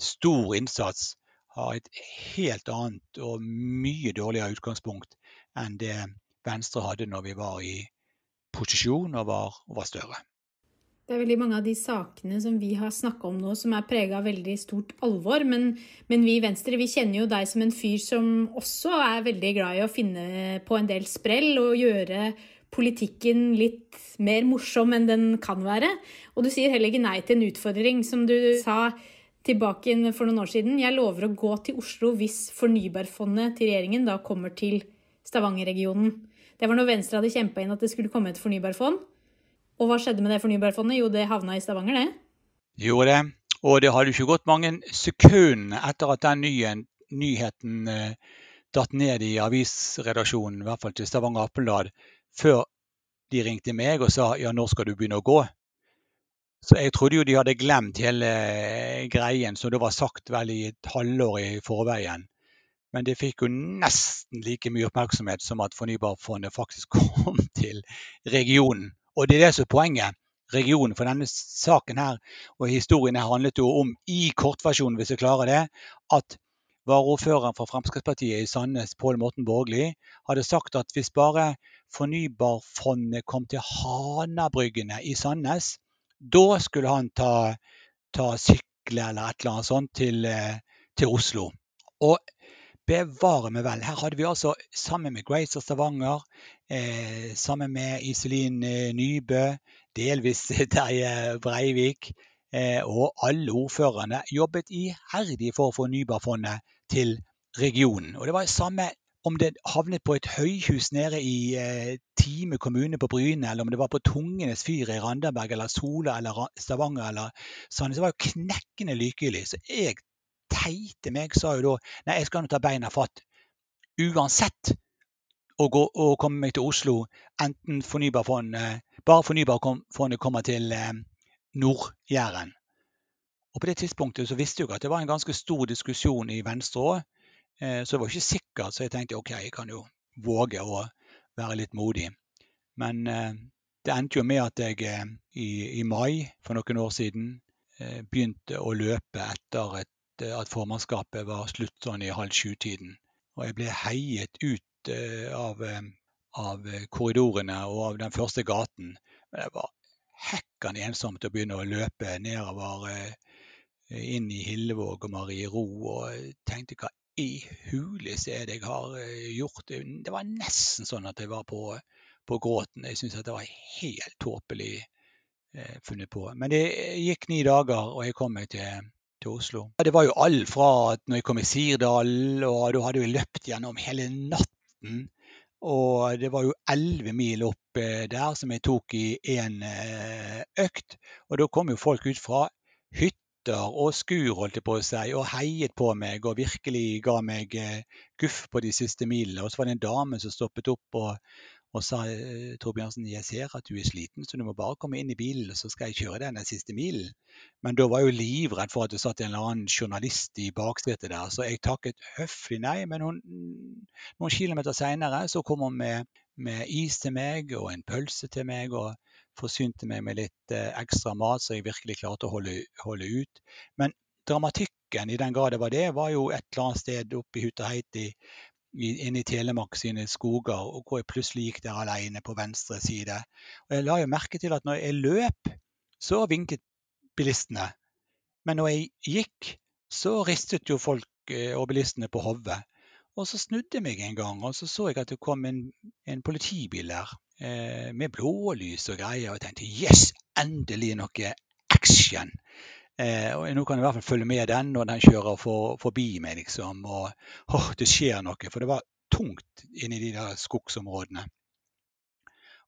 stor innsats, har et helt annet og mye dårligere utgangspunkt enn det Venstre hadde når vi var i posisjon og var, og var større. Det er veldig mange av de sakene som vi har snakka om nå, som er prega av veldig stort alvor. Men, men, vi i Venstre vi kjenner jo deg som en fyr som også er veldig glad i å finne på en del sprell og gjøre politikken litt mer morsom enn den kan være. Og du sier heller ikke nei til en utfordring, som du sa tilbake for noen år siden. Jeg lover å gå til Oslo hvis fornybarfondet til regjeringen da kommer til Stavanger-regionen. Det var når Venstre hadde kjempa inn at det skulle komme et fornybarfond. Og hva skjedde med det fornybarfondet? Jo, det havna i Stavanger, det. Gjorde det. Og det hadde ikke gått mange sekundene etter at den nye, nyheten eh, datt ned i avisredaksjonen, i hvert fall til Stavanger Aftenblad, før de ringte meg og sa ja, når skal du begynne å gå? Så jeg trodde jo de hadde glemt hele eh, greien som det var sagt vel i et halvår i forveien. Men det fikk jo nesten like mye oppmerksomhet som at Fornybarfondet faktisk kom til regionen. Og det er det som er poenget. Regionen for denne saken her og historien her handlet jo om, i kortversjonen hvis jeg klarer det, at varaordføreren for Fremskrittspartiet i Sandnes, Pål Morten Borgli, hadde sagt at hvis bare Fornybarfondet kom til Hanabryggene i Sandnes, da skulle han ta, ta sykle eller et eller annet sånt til, eh, til Oslo. Og Bevare meg vel. Her hadde vi altså sammen med Grace og Stavanger, sammen med Iselin eh, Nybø, delvis Terje Breivik eh, og alle ordførerne jobbet iherdig for å få Nybarfondet til regionen. Og det var samme om det havnet på et høyhus nede i eh, Time kommune på Bryne, eller om det var på Tungenes fyr i Randaberg eller Sola eller Stavanger eller sånn, så var jo knekkende lykkelig. Så jeg teite meg sa jo da nei, jeg skal nå ta beina fatt uansett å, gå, å komme meg til Oslo, enten fornybarfondet, bare fornybarfondet kommer til eh, Nord-Jæren. Og På det tidspunktet så visste jeg at det var en ganske stor diskusjon i Venstre òg. Eh, så det var ikke sikkert, så jeg tenkte OK, jeg kan jo våge å være litt modig. Men eh, det endte jo med at jeg eh, i, i, mai for noen år siden eh, begynte å løpe etter et Eh, at formannskapet var slutt sånn i halv sju-tiden. Og jeg ble heiet ut eh, av, eh, av, korridorene og av den første gaten. Men det var hekkende ensomt å begynne å løpe nedover inn i Hillevåg og Marie Ro og tenkte hva i hulis er det jeg har gjort? Det var nesten sånn at jeg var på, på gråten. Jeg syns det var helt tåpelig eh, funnet på. Men det gikk ni dager, og jeg kom meg til, Oslo. Det var jo alt fra at når jeg kom i Sirdal, og da hadde vi løpt gjennom hele natten. Og det var jo elleve mil opp eh, der som jeg tok i én eh, økt. Og da kom jo folk ut fra hytter og skur, holdt jeg på å si, og heiet på meg og virkelig ga meg eh, guff på de siste milene. Og så var det en dame som stoppet opp og og sa eh, Torbjørnsen, jeg ser at du er sliten, så du må bare komme inn i bilen, så skal jeg kjøre deg den siste milen. Men da var jeg jo livredd for at det satt en eller annen journalist i baksetet der, så jeg takket høflig nei. Men hun, noen kilometer seinere så kom hun med, med, is til meg og en pølse til meg. og forsynte meg med litt eh, ekstra mat, så jeg virkelig klarte å holde, holde ut. Men dramatikken, i den grad det var det, var jo et eller annet sted oppe i Hutaheiti inne i Telemark sine skoger, og hvor jeg plutselig gikk der alene på venstre side. Og Jeg la jo merke til at når jeg løp, så vinket bilistene. Men når jeg gikk, så ristet jo folk eh, og bilistene på hodet. Og så snudde jeg meg en gang, og så så jeg at det kom en, en politibil der eh, med blålys og greier. Og jeg tenkte yes, endelig noe action! Eh, og nå kan jeg i hvert fall følge med den når den kjører for, forbi meg, liksom. Og oh, det skjer noe. For det var tungt inni de der skogsområdene.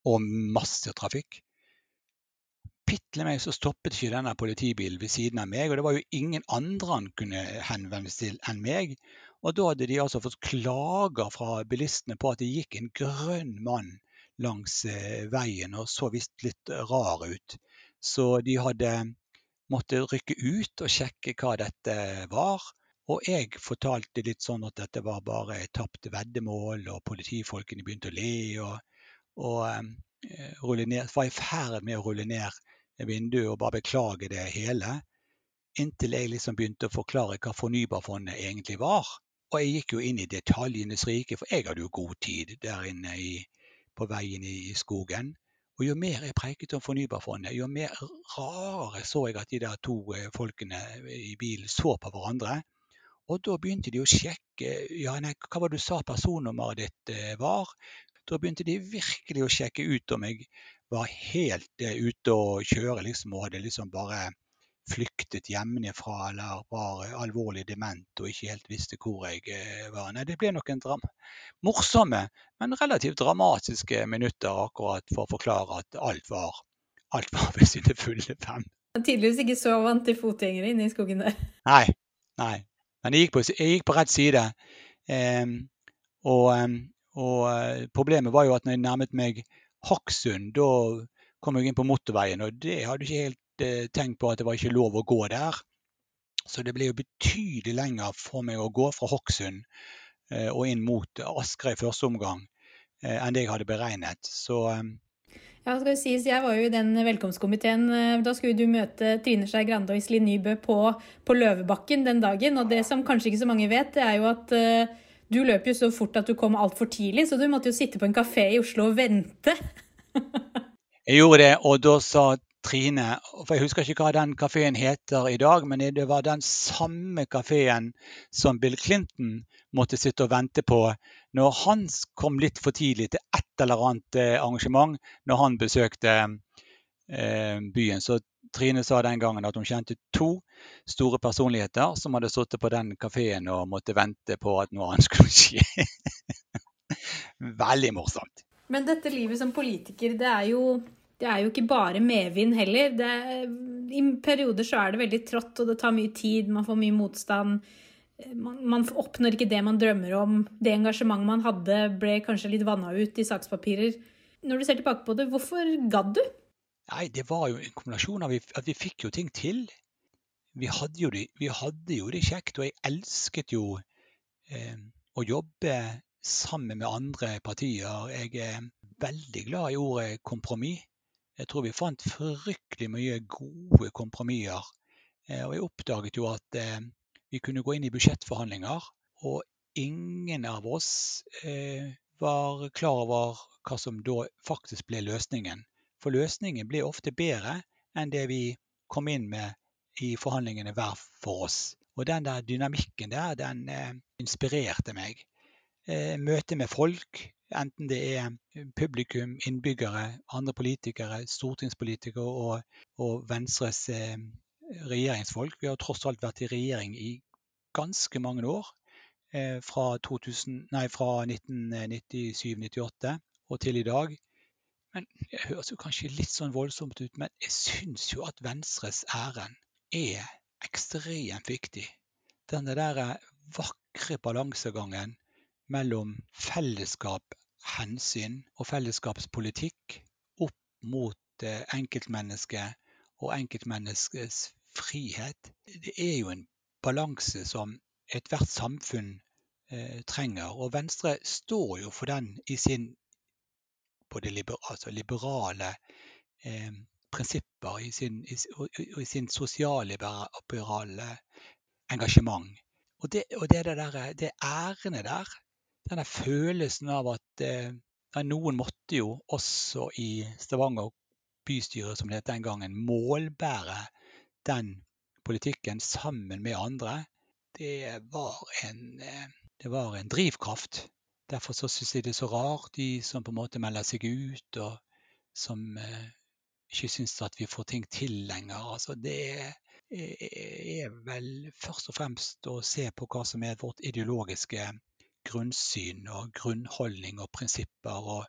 Og masse trafikk. Pittle meg så stoppet ikke denne politibilen ved siden av meg, og det var jo ingen andre han kunne henvende seg til enn meg. Og da hadde de altså fått klager fra bilistene på at det gikk en grønn mann langs eh, veien og så visst litt rar ut. Så de hadde måttet rykke ut og sjekke hva dette var. Og jeg fortalte litt sånn at dette var bare tapt veddemål, og politifolkene begynte å le. Og, og um, ned, var i ferd med å rulle ned vinduet og bare beklage det hele. Inntil jeg liksom begynte å forklare hva Fornybarfondet egentlig var. Og jeg gikk jo inn i detaljenes rike, for jeg hadde jo god tid der inne i, på veien i skogen. Og jo mer jeg preiket om Fornybarfondet, jo mer rarere så jeg at de der to eh, folkene i bilen så på hverandre. Og da begynte de å sjekke ja, nei, hva var det du sa personnummeret ditt eh, var. Da begynte de virkelig å sjekke ut om jeg var helt ute å kjøre liksom, og hadde liksom bare flyktet hjemmefra eller var alvorlig dement og ikke helt visste hvor jeg uh, var. Nei, det ble nok en dram morsomme, men relativt dramatiske minutter akkurat for å forklare at alt var, alt var ved sine fulle fem. Tydeligvis ikke så vant til fotgjengere inne i skogen der. Nei. nei. Men jeg gikk på, jeg gikk på rett side. Um, og, um, og uh, problemet var jo at når jeg nærmet meg Hokksund, da kom jeg inn på motorveien, og det hadde ikke helt eh, tenkt på at det var ikke lov å gå der. Så det ble jo betydelig lenger for meg å gå fra Hokksund eh, og inn mot Asker i første omgang eh, enn det jeg hadde beregnet. Så ja, skal det sies, Jeg var jo i den velkomstkomiteen. Da skulle du møte Trine Skei Grande og Iselin Nybø på, på, Løvebakken den dagen. Og det som kanskje ikke så mange vet, det er jo at uh, du løp jo så fort at du kom altfor tidlig, så du måtte jo sitte på en kafé i Oslo og vente. jeg gjorde det, og da sa Trine For jeg husker ikke hva den kafeen heter i dag, men det var den samme kafeen som Bill Clinton måtte sitte og vente på når han kom litt for tidlig til et eller annet eh, arrangement når han besøkte eh, byen. Så Trine sa den gangen at hun kjente to store personligheter som hadde sittet på den kafeen og måtte vente på at noe annet skulle skje. Veldig morsomt. Men dette livet som politiker, det er jo, det er jo ikke bare medvind heller. Det, I perioder så er det veldig trått, og det tar mye tid, man får mye motstand. Man, man, oppnår ikke det man drømmer om. Det engasjementet man hadde, ble kanskje litt vanna ut i sakspapirer. Når du ser tilbake på det, hvorfor gadd du? Nei, det var jo en kombinasjon av at vi fikk jo ting til. Vi hadde jo det, hadde jo det kjekt, og jeg elsket jo eh, å jobbe sammen med andre partier. Jeg er veldig glad i ordet kompromiss. Jeg tror vi fant fryktelig mye gode kompromisser. Eh, og jeg oppdaget jo at eh, vi kunne gå inn i budsjettforhandlinger, og ingen av oss eh, var klar over hva som da faktisk ble løsningen. For løsningen ble ofte bedre enn det vi kom inn med i forhandlingene hver for oss. Og den der dynamikken der, den inspirerte meg. Møte med folk, enten det er publikum, innbyggere, andre politikere, stortingspolitikere og, og Venstres eh, regjeringsfolk. Vi har tross alt vært i regjering i ganske mange år. Eh, fra, fra 1997-98 og til i dag. Men Det høres jo kanskje litt sånn voldsomt ut, men jeg syns jo at Venstres ærend er ekstremt viktig. Den der vakre balansegangen mellom fellesskapshensyn og fellesskapspolitikk opp mot eh, enkeltmennesket og enkeltmenneskets frihet. Det er jo en balanse som ethvert samfunn eh, trenger. Og Venstre står jo for den i sin på det liber, altså liberale eh, prinsipper i sin, i, i sin sosialliberale engasjement. Og det, og det, der, det ærende der, denne følelsen av at eh, noen måtte jo også i Stavanger bystyre, som det het den gangen, målbære den politikken sammen med andre, det var en, eh, det var en drivkraft Derfor så syns jeg det er så rart, de som på en måte melder seg ut, og som eh, ikke syns at vi får ting til lenger. Altså, det er vel først og fremst å se på hva som er vårt ideologiske grunnsyn og grunnholdning og prinsipper. Og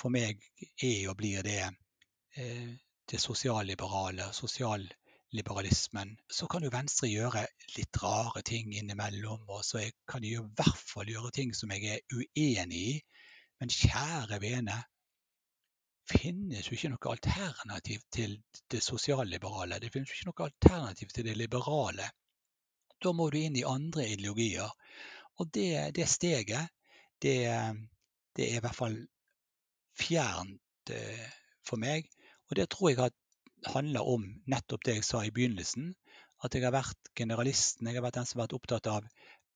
for meg er og blir det eh, det sosialliberale, sosialliberalismen. så kan jo Venstre gjøre litt rare ting innimellom. Og så kan de i hvert fall gjøre ting som jeg er uenig i. Men kjære vene, finnes jo ikke noe alternativ til det sosialliberale. Det finnes jo ikke noe alternativ til det liberale. Da må du inn i andre ideologier. Og det, det steget, det, det, er i hvert fall fjernt eh, for meg. Og det tror jeg handler om nettopp det jeg sa i begynnelsen. At jeg har vært generalisten. Jeg har vært den som har vært opptatt av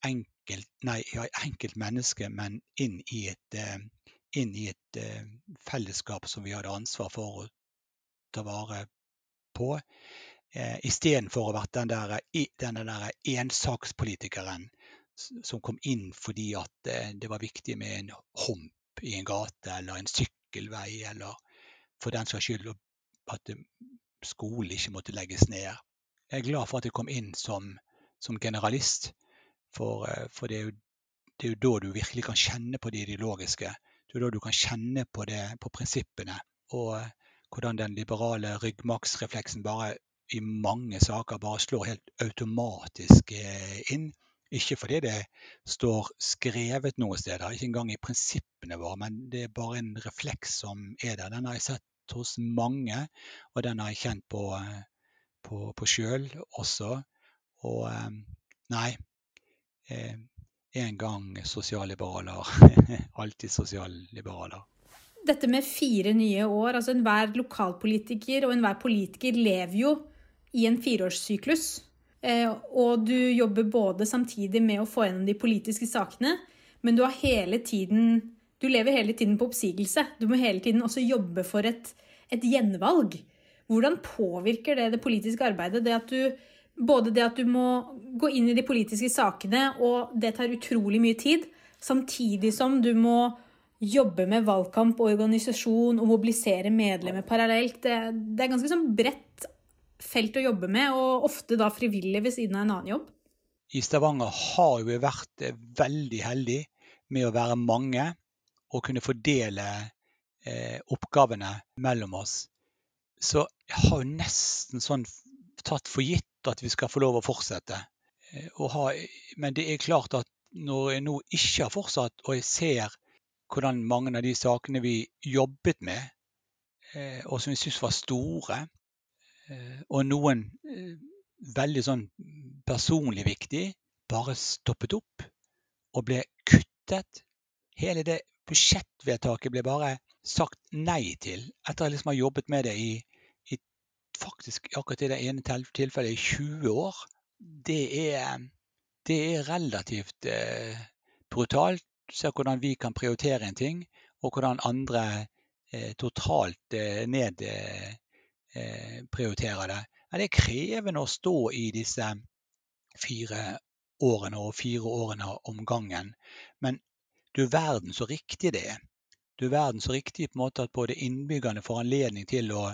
enkelt, nei, enkelt menneske, men inn i et, eh, inn i et eh, fellesskap som vi hadde ansvar for å ta vare på. Istedenfor å være den der, den der ensakspolitikeren som kom inn fordi at eh, det var viktig med en hump i en gate eller en sykkelvei, eller for den saks skyld at skolen ikke måtte legges ned. Jeg er glad for at jeg kom inn som, som generalist, for, eh, for det, er jo, det, er jo, da du virkelig kan kjenne på det ideologiske. Det er da du kan kjenne på, det, på prinsippene, og eh, hvordan den liberale ryggmargsrefleksen bare i mange saker bare slår helt automatisk inn. Ikke fordi det står skrevet noe steder, ikke engang i prinsippene våre, men det er bare en refleks som er der. Den har jeg sett hos mange, og den har jeg kjent på, på, på sjøl også. Og eh, nei, eh, en gang sosialliberaler, alltid sosialliberaler. Dette med fire nye år, altså enhver lokalpolitiker og enhver politiker lever jo i en fireårssyklus. Eh, og du jobber både samtidig med å få gjennom de politiske sakene, men du har hele tiden Du lever hele tiden på oppsigelse. Du må hele tiden også jobbe for et, et gjenvalg. Hvordan påvirker det det politiske arbeidet? Det at du, både det at du må gå inn i de politiske sakene, og det tar utrolig mye tid, samtidig som du må jobbe med valgkamp og organisasjon og mobilisere medlemmer parallelt. Det, det er ganske sånn bredt felt å jobbe med, og ofte da frivillig ved siden av en annen jobb? I Stavanger har vi vært eh, veldig heldige med å være mange og kunne fordele eh, oppgavene mellom oss. Så jeg har jo nesten sånn tatt for gitt at vi skal få lov å fortsette. Eh, ha, men det er klart at når jeg nå ikke har fortsatt, og jeg ser hvordan mange av de sakene vi jobbet med, eh, og som vi syntes var store, Eh, og noen eh, veldig sånn personlig viktig bare stoppet opp og ble kuttet. Hele det budsjettvedtaket ble bare sagt nei til etter at liksom har jobbet med det i, i faktisk akkurat i det ene tilfellet i 20 år. Det er, det er relativt eh, brutalt. Se hvordan vi kan prioritere en ting, og hvordan andre eh, totalt eh, ned, eh, Eh, prioriterer det. Men det er krevende å stå i disse fire årene og fire årene om gangen. Men du verden så riktig det er. Du verden så riktig på en måte at både innbyggerne får anledning til å,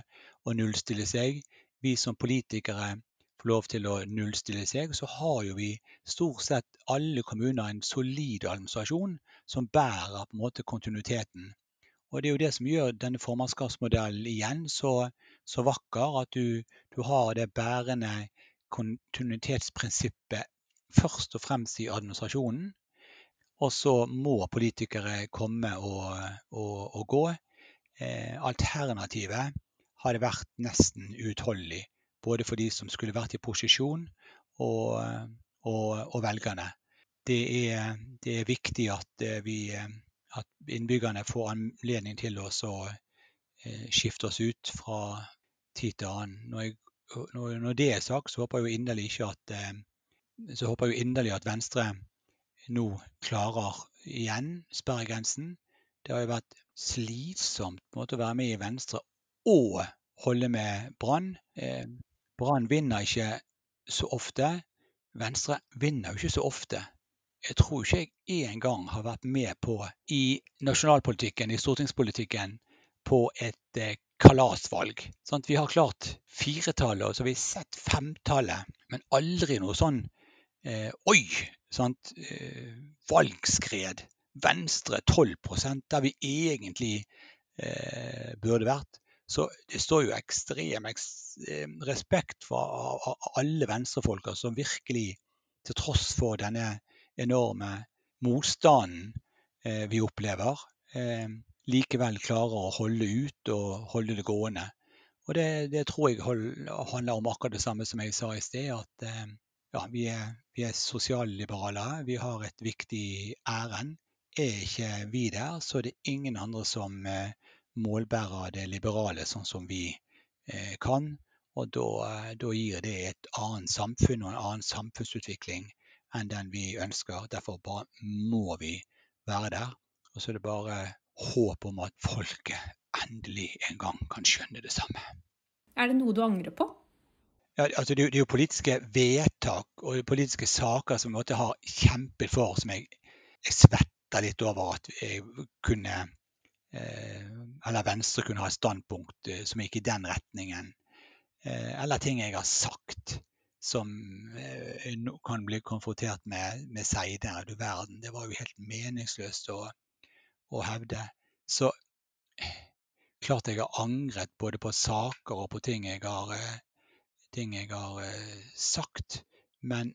å nullstille seg, vi som politikere får lov til å nullstille seg, så har jo vi stort sett alle kommuner en solid administrasjon som bærer på en måte kontinuiteten. Og Det er jo det som gjør denne formannskapsmodellen igjen så, så vakker. At du, du, har det bærende kontinuitetsprinsippet først og fremst i administrasjonen. Og så må politikere komme og, og, og gå. Eh, alternativet hadde vært nesten uutholdelig. Både for de som skulle vært i posisjon, og, og velgerne. Det er, det er, viktig at eh, vi eh, at innbyggerne får anledning til å eh, skifte oss ut fra tid til annen. Når, jeg, når, det er sagt, så håper jeg inderlig ikke at eh, så håper jeg inderlig at Venstre nå klarer igjen sperregrensen. Det har jo vært slitsomt måte, å være med i Venstre og holde med Brann. Eh, Brann vinner ikke så ofte. Venstre vinner jo ikke så ofte jeg tror ikke jeg en gang har vært med på i nasjonalpolitikken, i stortingspolitikken, på et eh, kalasvalg. Sånn, vi har klart firetallet, og så har vi sett femtallet, men aldri noe sånn eh, Oi! Sant? Eh, valgskred. Venstre 12% der vi egentlig eh, burde vært. Så det står jo ekstrem eh, respekt for alle venstrefolka som virkelig, til tross for denne enorme motstanden eh, vi opplever, eh, likevel klarer å holde ut og holde det gående. Og det, det tror jeg handler om akkurat det samme som jeg sa i sted, at eh, ja, vi er, vi er sosialliberale. Vi har et viktig ærend. Er ikke vi der, så er det ingen andre som målbærer det liberale sånn som vi kan. Og da, da, gir det et annet samfunn og en annen samfunnsutvikling enn den vi ønsker. Derfor bare må vi være der. Og så er det bare håp om at folket endelig en gang kan skjønne det samme. Er det noe du angrer på? Ja, altså det, er jo politiske vedtak og politiske saker som jeg har kjempet for, som jeg, jeg svetter litt over at jeg kunne eh, Eller Venstre kunne ha et standpunkt eh, som gikk i den retningen. Eh, eller ting jeg har sagt som kan bli konfrontert med, med senere. Du verden, det var jo helt meningsløst å, å hevde. Så klart jeg har angret både på saker og på ting jeg har, eh, ting jeg har eh, sagt. Men,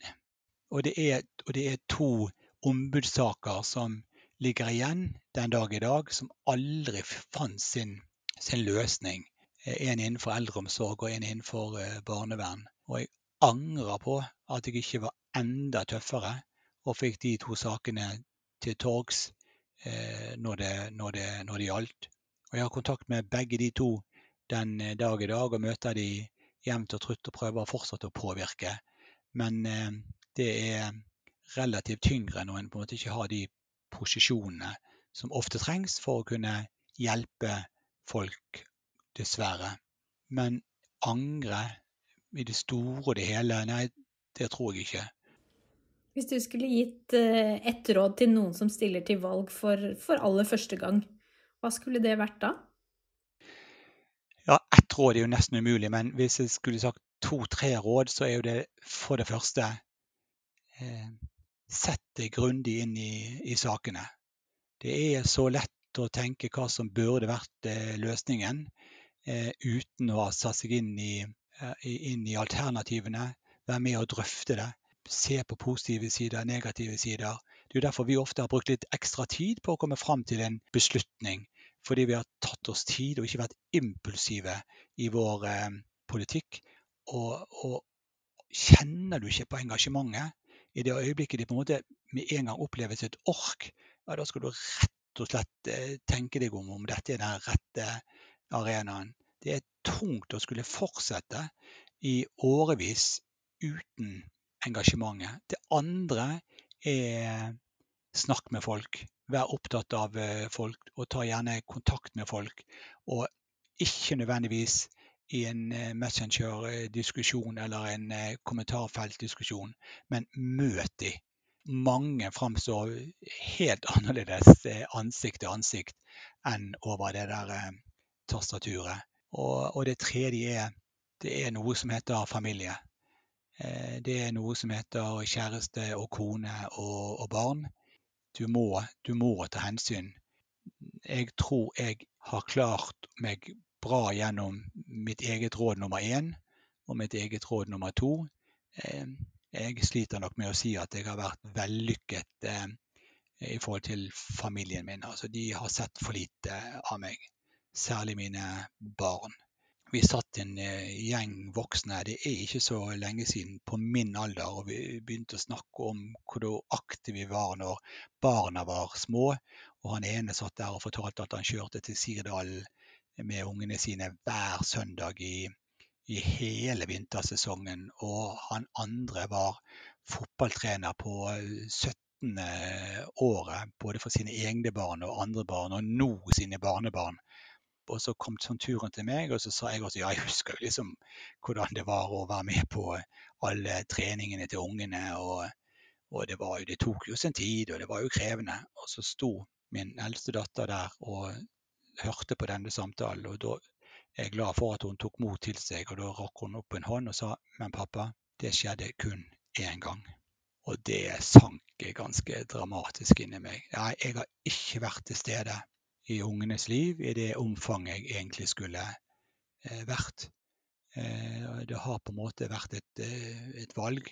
og, det er, og det er to ombudssaker som ligger igjen den dag i dag, som aldri fant sin, sin løsning. Eh, en innenfor eldreomsorg og en innenfor barnevern. Og jeg angrer på at jeg ikke var enda tøffere og fikk de to sakene til torgs eh, når, det, når, det, når det gjaldt. Og jeg har kontakt med begge de to den eh, dag i dag og møter de jevnt og trutt og prøver fortsatt å påvirke. Men eh, det er relativt tyngre når en på en måte ikke har de posisjonene som ofte trengs for å kunne hjelpe folk, dessverre. Men angre i det store og det hele, nei, det tror jeg ikke. Hvis du skulle gitt eh, ett råd til noen som stiller til valg for, for aller første gang, hva skulle det vært da? Ja, Ett råd er jo nesten umulig, men hvis jeg skulle sagt to-tre råd, så er jo det for det første eh, Sett deg grundig inn i, i, sakene. Det er så lett å tenke hva som burde vært eh, løsningen, eh, uten å ha satt seg inn i, inn i alternativene, være med og drøfte det se på positive sider, negative sider. Det er jo derfor vi ofte har brukt litt ekstra tid på å komme fram til en beslutning fordi vi har tatt oss tid og ikke vært impulsive i vår eh, politikk. Og, og, kjenner du ikke på engasjementet i det øyeblikket de på en måte med en gang oppleves et ork, ja, da skal du rett og slett eh, tenke deg om om dette er den rette arenaen. Det er tungt å skulle fortsette i årevis uten engasjementet. Det andre er snakk med folk. Vær opptatt av eh, folk, og ta gjerne kontakt med folk. Og ikke nødvendigvis i en eh, Messenger-diskusjon eller en eh, kommentarfeltdiskusjon, men møt de. Mange framstår helt annerledes ansikt til ansikt enn over det der tastaturet. Og, og det tredje er det er noe som heter familie. Det er noe som heter kjæreste og kone og, og barn du må, du må ta hensyn. Jeg tror jeg har klart meg bra gjennom mitt eget råd nummer én og mitt eget råd nummer to. Eh, jeg sliter nok med å si at jeg har vært vellykket eh, i forhold til familien min. Altså, de har sett for lite av meg, særlig mine barn vi satt en eh, gjeng voksne, det er ikke så lenge siden, på min alder, og vi begynte å snakke om hvor aktive vi var når barna var små. Og han ene satt der og fortalte at han kjørte til Sirdalen med ungene sine hver søndag i, i hele vintersesongen. Og han andre var fotballtrener på 17. året, både for sine egne barn og andre barn, og nå sine barnebarn. Og så kom sånn turen til meg, og så sa jeg også ja, jeg husker jo liksom hvordan det var å være med på alle treningene til ungene. Og, og det, var, det, tok jo sin tid, og det var jo krevende. Og så sto min eldste datter der og hørte på denne samtalen. Og da er jeg glad for at hun tok mot til seg, og da rakk hun opp en hånd og sa men pappa, det skjedde kun én gang. Og det sank ganske dramatisk inni meg. Nei, jeg har ikke vært til stede i ungenes liv i det omfanget jeg egentlig skulle eh, vært. Eh, det har på en måte vært et, eh, et, valg,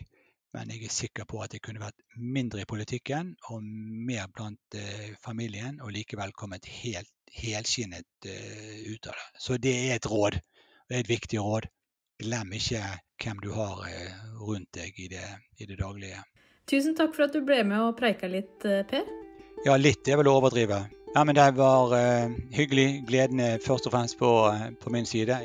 men jeg er sikker på at jeg kunne vært mindre i politikken og mer blant familien, og likevel kommet helt helskinnet ut av det. Så det er et råd. Det er et viktig råd. Glem ikke hvem du har rundt deg i det, i det daglige. Tusen takk for at du ble med og preika litt, Per. Ja, litt er vel å overdrive. Ja, men Det var uh, hyggelig. Gleden er først og fremst på, uh, på min side.